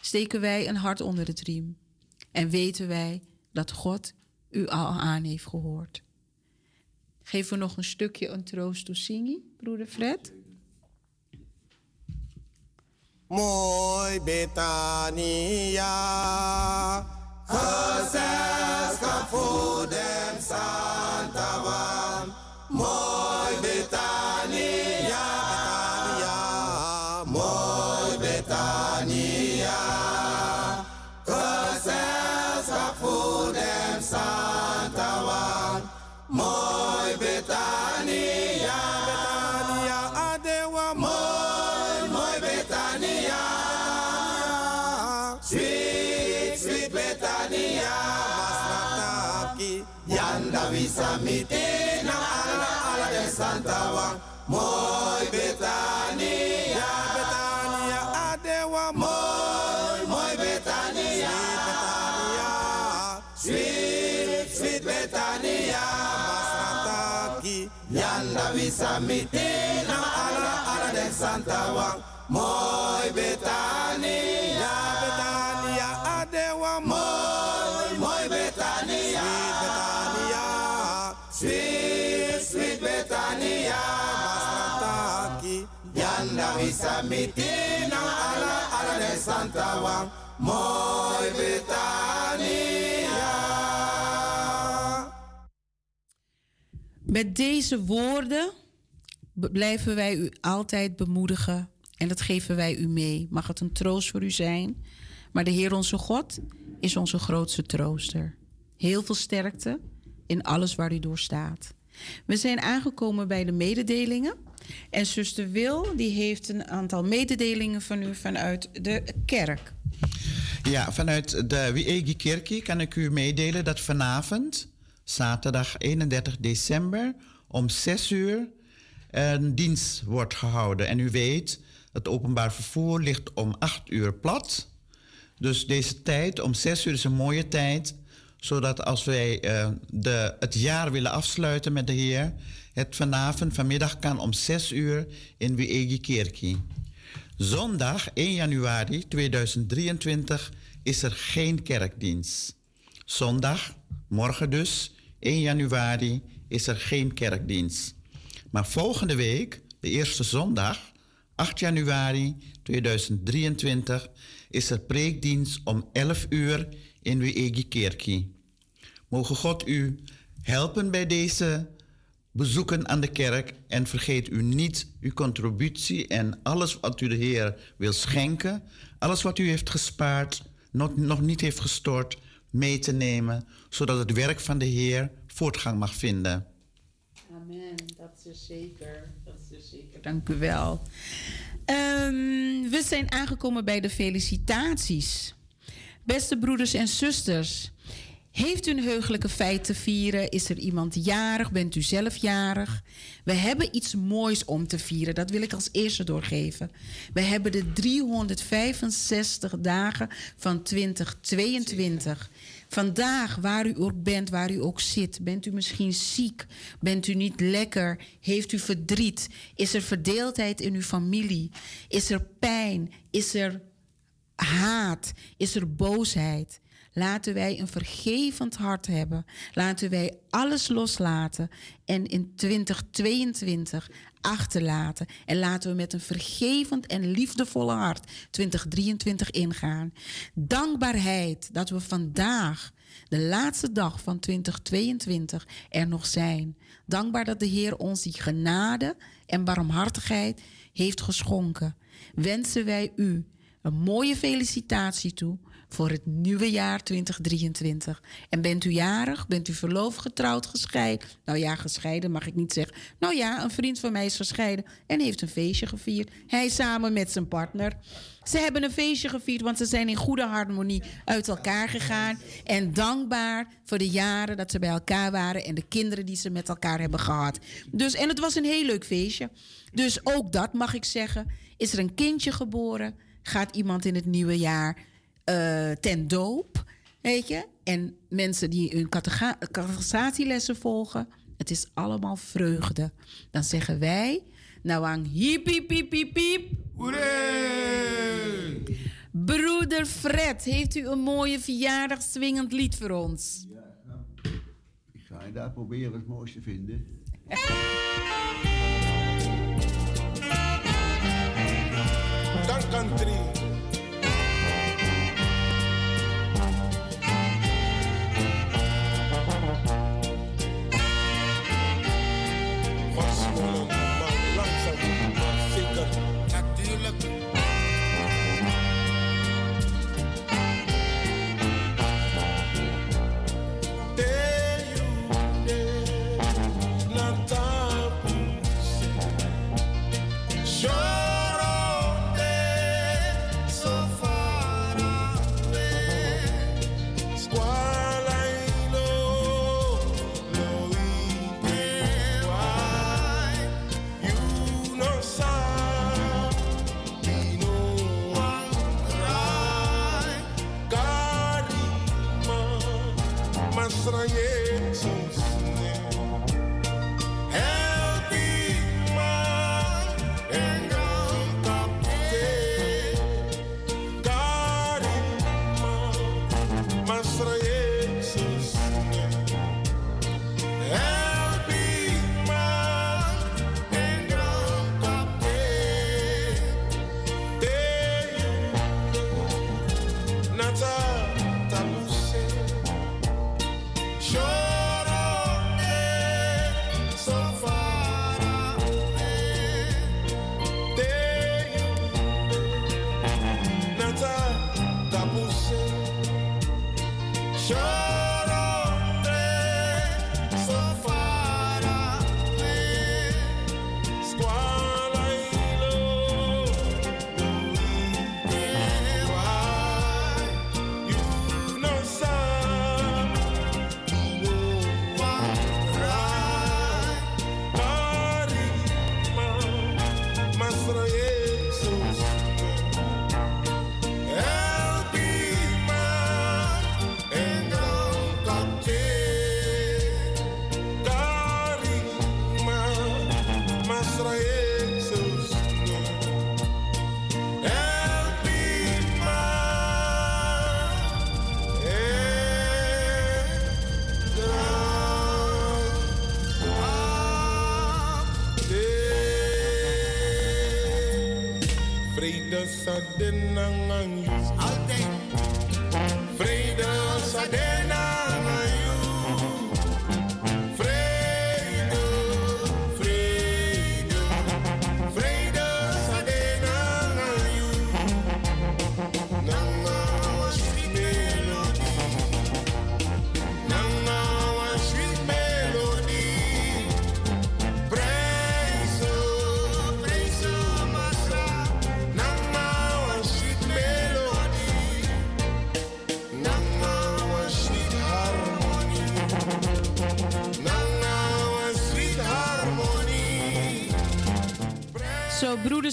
steken wij een hart onder het riem en weten wij dat God u al aan heeft gehoord. Geef we nog een stukje een troost toe Singi, broeder Fred. Mooi Betania, gezelschap voor den Santa Wan. Yanda visamiti na ala ala. Mooi Betania, Betania, adewa mooi, mooi Betania, Betania, sweet, sweet Betania, masrataki, yanda visamiti na ala ala Wang. Mooi Betania. Met deze woorden blijven wij u altijd bemoedigen en dat geven wij u mee. Mag het een troost voor u zijn, maar de Heer onze God is onze grootste trooster. Heel veel sterkte in alles waar u door staat. We zijn aangekomen bij de mededelingen. En zuster Wil die heeft een aantal mededelingen van u vanuit de kerk. Ja, vanuit de Wiegi Kerkie kan ik u meedelen dat vanavond, zaterdag 31 december, om 6 uur een dienst wordt gehouden. En u weet, het openbaar vervoer ligt om 8 uur plat. Dus deze tijd, om 6 uur, is een mooie tijd. Zodat als wij eh, de, het jaar willen afsluiten met de Heer, het vanavond, vanmiddag kan om 6 uur in Wiegi Kerkie. Zondag 1 januari 2023 is er geen kerkdienst. Zondag, morgen dus, 1 januari, is er geen kerkdienst. Maar volgende week, de eerste zondag, 8 januari 2023, is er preekdienst om 11 uur in Wiegi Kerkie. Mogen God u helpen bij deze bezoeken aan de kerk en vergeet u niet uw contributie en alles wat u de Heer wil schenken, alles wat u heeft gespaard, nog, nog niet heeft gestort, mee te nemen, zodat het werk van de Heer voortgang mag vinden. Amen, dat is zeker. Dat is zeker. Dank u wel. Ehm, we zijn aangekomen bij de felicitaties. Beste broeders en zusters, heeft u een heugelijke feit te vieren? Is er iemand jarig? Bent u zelf jarig? We hebben iets moois om te vieren. Dat wil ik als eerste doorgeven. We hebben de 365 dagen van 2022. Vandaag, waar u ook bent, waar u ook zit, bent u misschien ziek, bent u niet lekker, heeft u verdriet, is er verdeeldheid in uw familie, is er pijn, is er haat, is er boosheid. Laten wij een vergevend hart hebben. Laten wij alles loslaten en in 2022 achterlaten. En laten we met een vergevend en liefdevolle hart 2023 ingaan. Dankbaarheid dat we vandaag, de laatste dag van 2022, er nog zijn. Dankbaar dat de Heer ons die genade en barmhartigheid heeft geschonken. Wensen wij u een mooie felicitatie toe voor het nieuwe jaar 2023. En bent u jarig, bent u verloofd, getrouwd, gescheiden? Nou ja, gescheiden mag ik niet zeggen. Nou ja, een vriend van mij is gescheiden en heeft een feestje gevierd. Hij samen met zijn partner. Ze hebben een feestje gevierd, want ze zijn in goede harmonie uit elkaar gegaan. En dankbaar voor de jaren dat ze bij elkaar waren en de kinderen die ze met elkaar hebben gehad. Dus, en het was een heel leuk feestje. Dus ook dat mag ik zeggen. Is er een kindje geboren? Gaat iemand in het nieuwe jaar eh, ten doop? Weet je? En mensen die hun categorisatielessen volgen. Het is allemaal vreugde. Dan zeggen wij, nou aan hiep, hiep, hiep, hiep, hiep. Broeder Fred, heeft u een mooie verjaardag swingend lied voor ons? Ik ga je daar proberen het mooiste vinden. Dan country.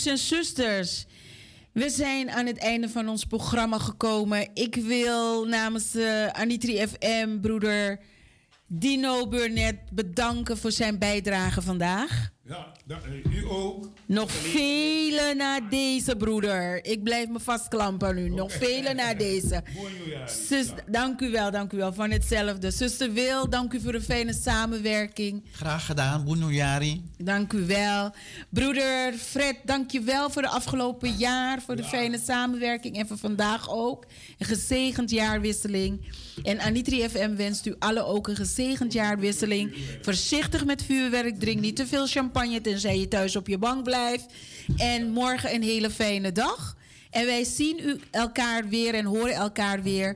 Broeders en zusters. We zijn aan het einde van ons programma gekomen. Ik wil namens uh, Anitri FM, broeder Dino Burnett, bedanken voor zijn bijdrage vandaag. Ja, eh, u ook. Nog vele na deze, broeder. Ik blijf me vastklampen aan u. Nog vele na deze. Zus, dank u wel, dank u wel. Van hetzelfde. Zuster Wil, dank u voor de fijne samenwerking. Graag gedaan, Boenojari. Dank u wel. Broeder Fred, dank je wel voor de afgelopen jaar, voor de fijne samenwerking en voor vandaag ook. Een gezegend jaarwisseling. En Anitri FM wenst u allen ook een gezegend jaarwisseling. Voorzichtig met vuurwerk, drink niet te veel champagne tenzij je thuis op je bank blijft. En morgen een hele fijne dag. En wij zien u elkaar weer en horen elkaar weer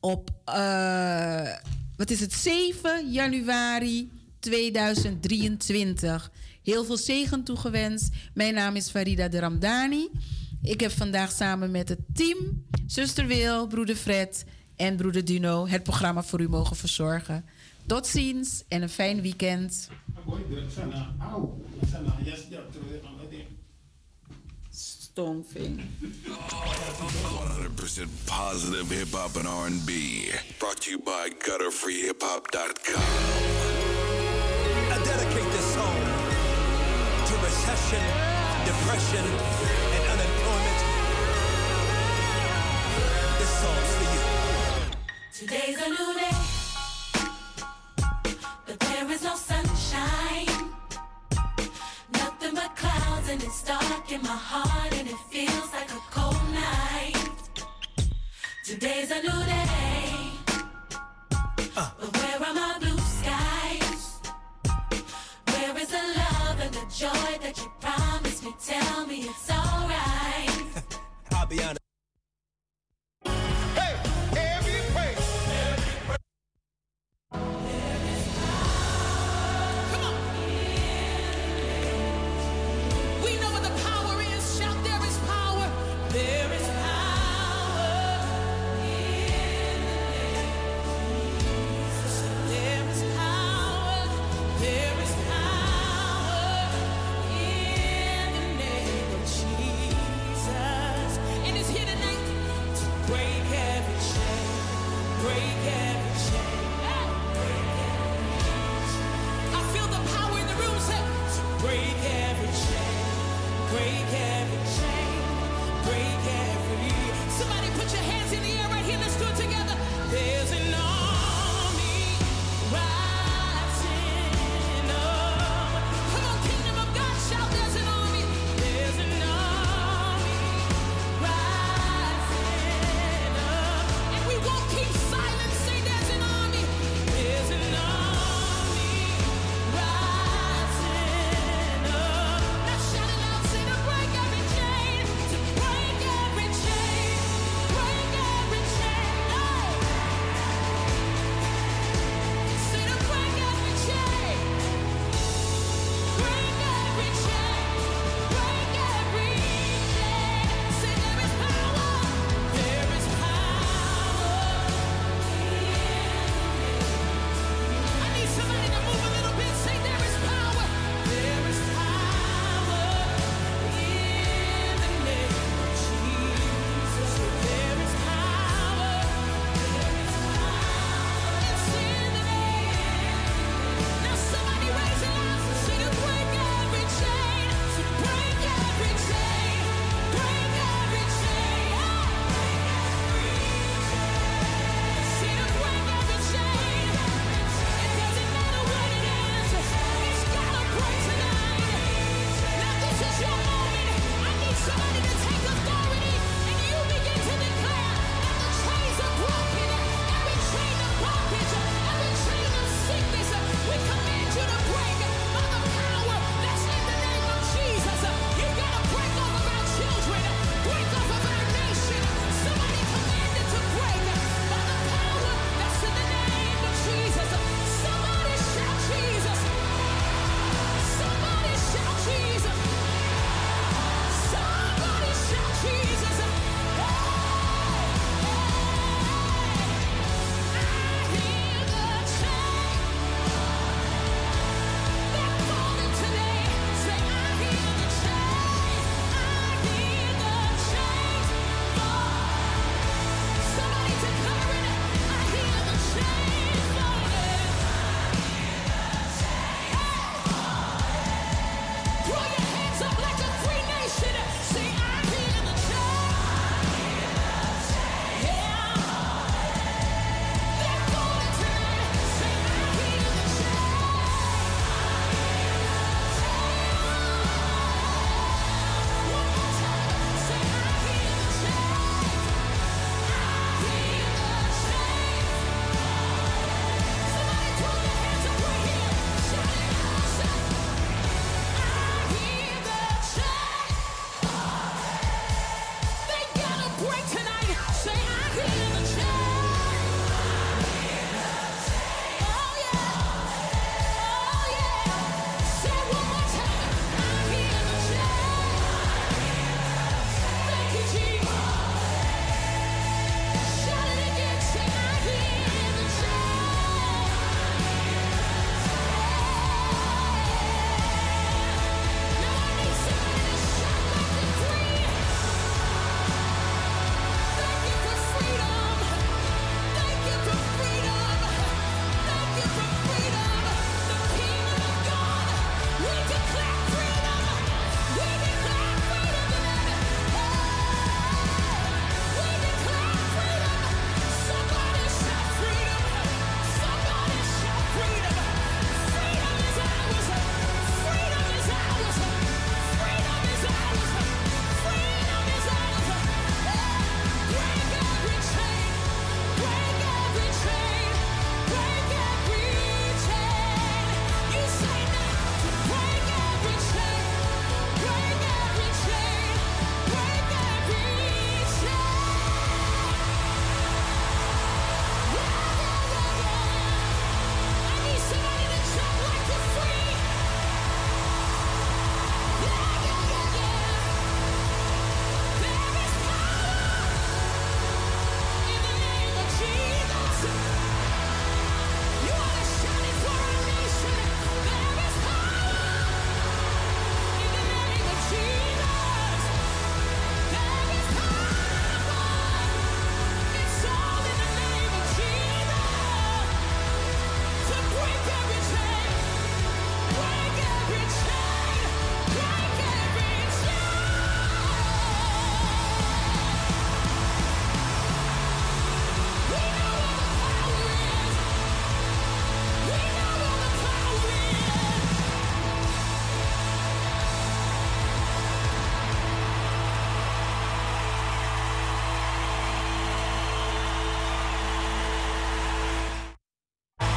op, eh, wat is het, 7 januari 2023. Heel veel zegen toegewenst. Mijn naam is Farida de Ramdani. Ik heb vandaag samen met het team, zuster Wil, broeder Fred en broeder Duno, het programma voor u mogen verzorgen. Tot ziens en een fijn weekend. Stomving. 100% positive hip hop and R&B. Brought to you by gutterfreehiphop.com. I dedicate this song to recession, depression, and unemployment. This song's for you. Today's a new day, and it's dark in my heart, and it feels like a cold night. Today's a new day, but where are my blue skies? Where is the love and the joy that you promised me? Tell me it's alright. I'll be honest.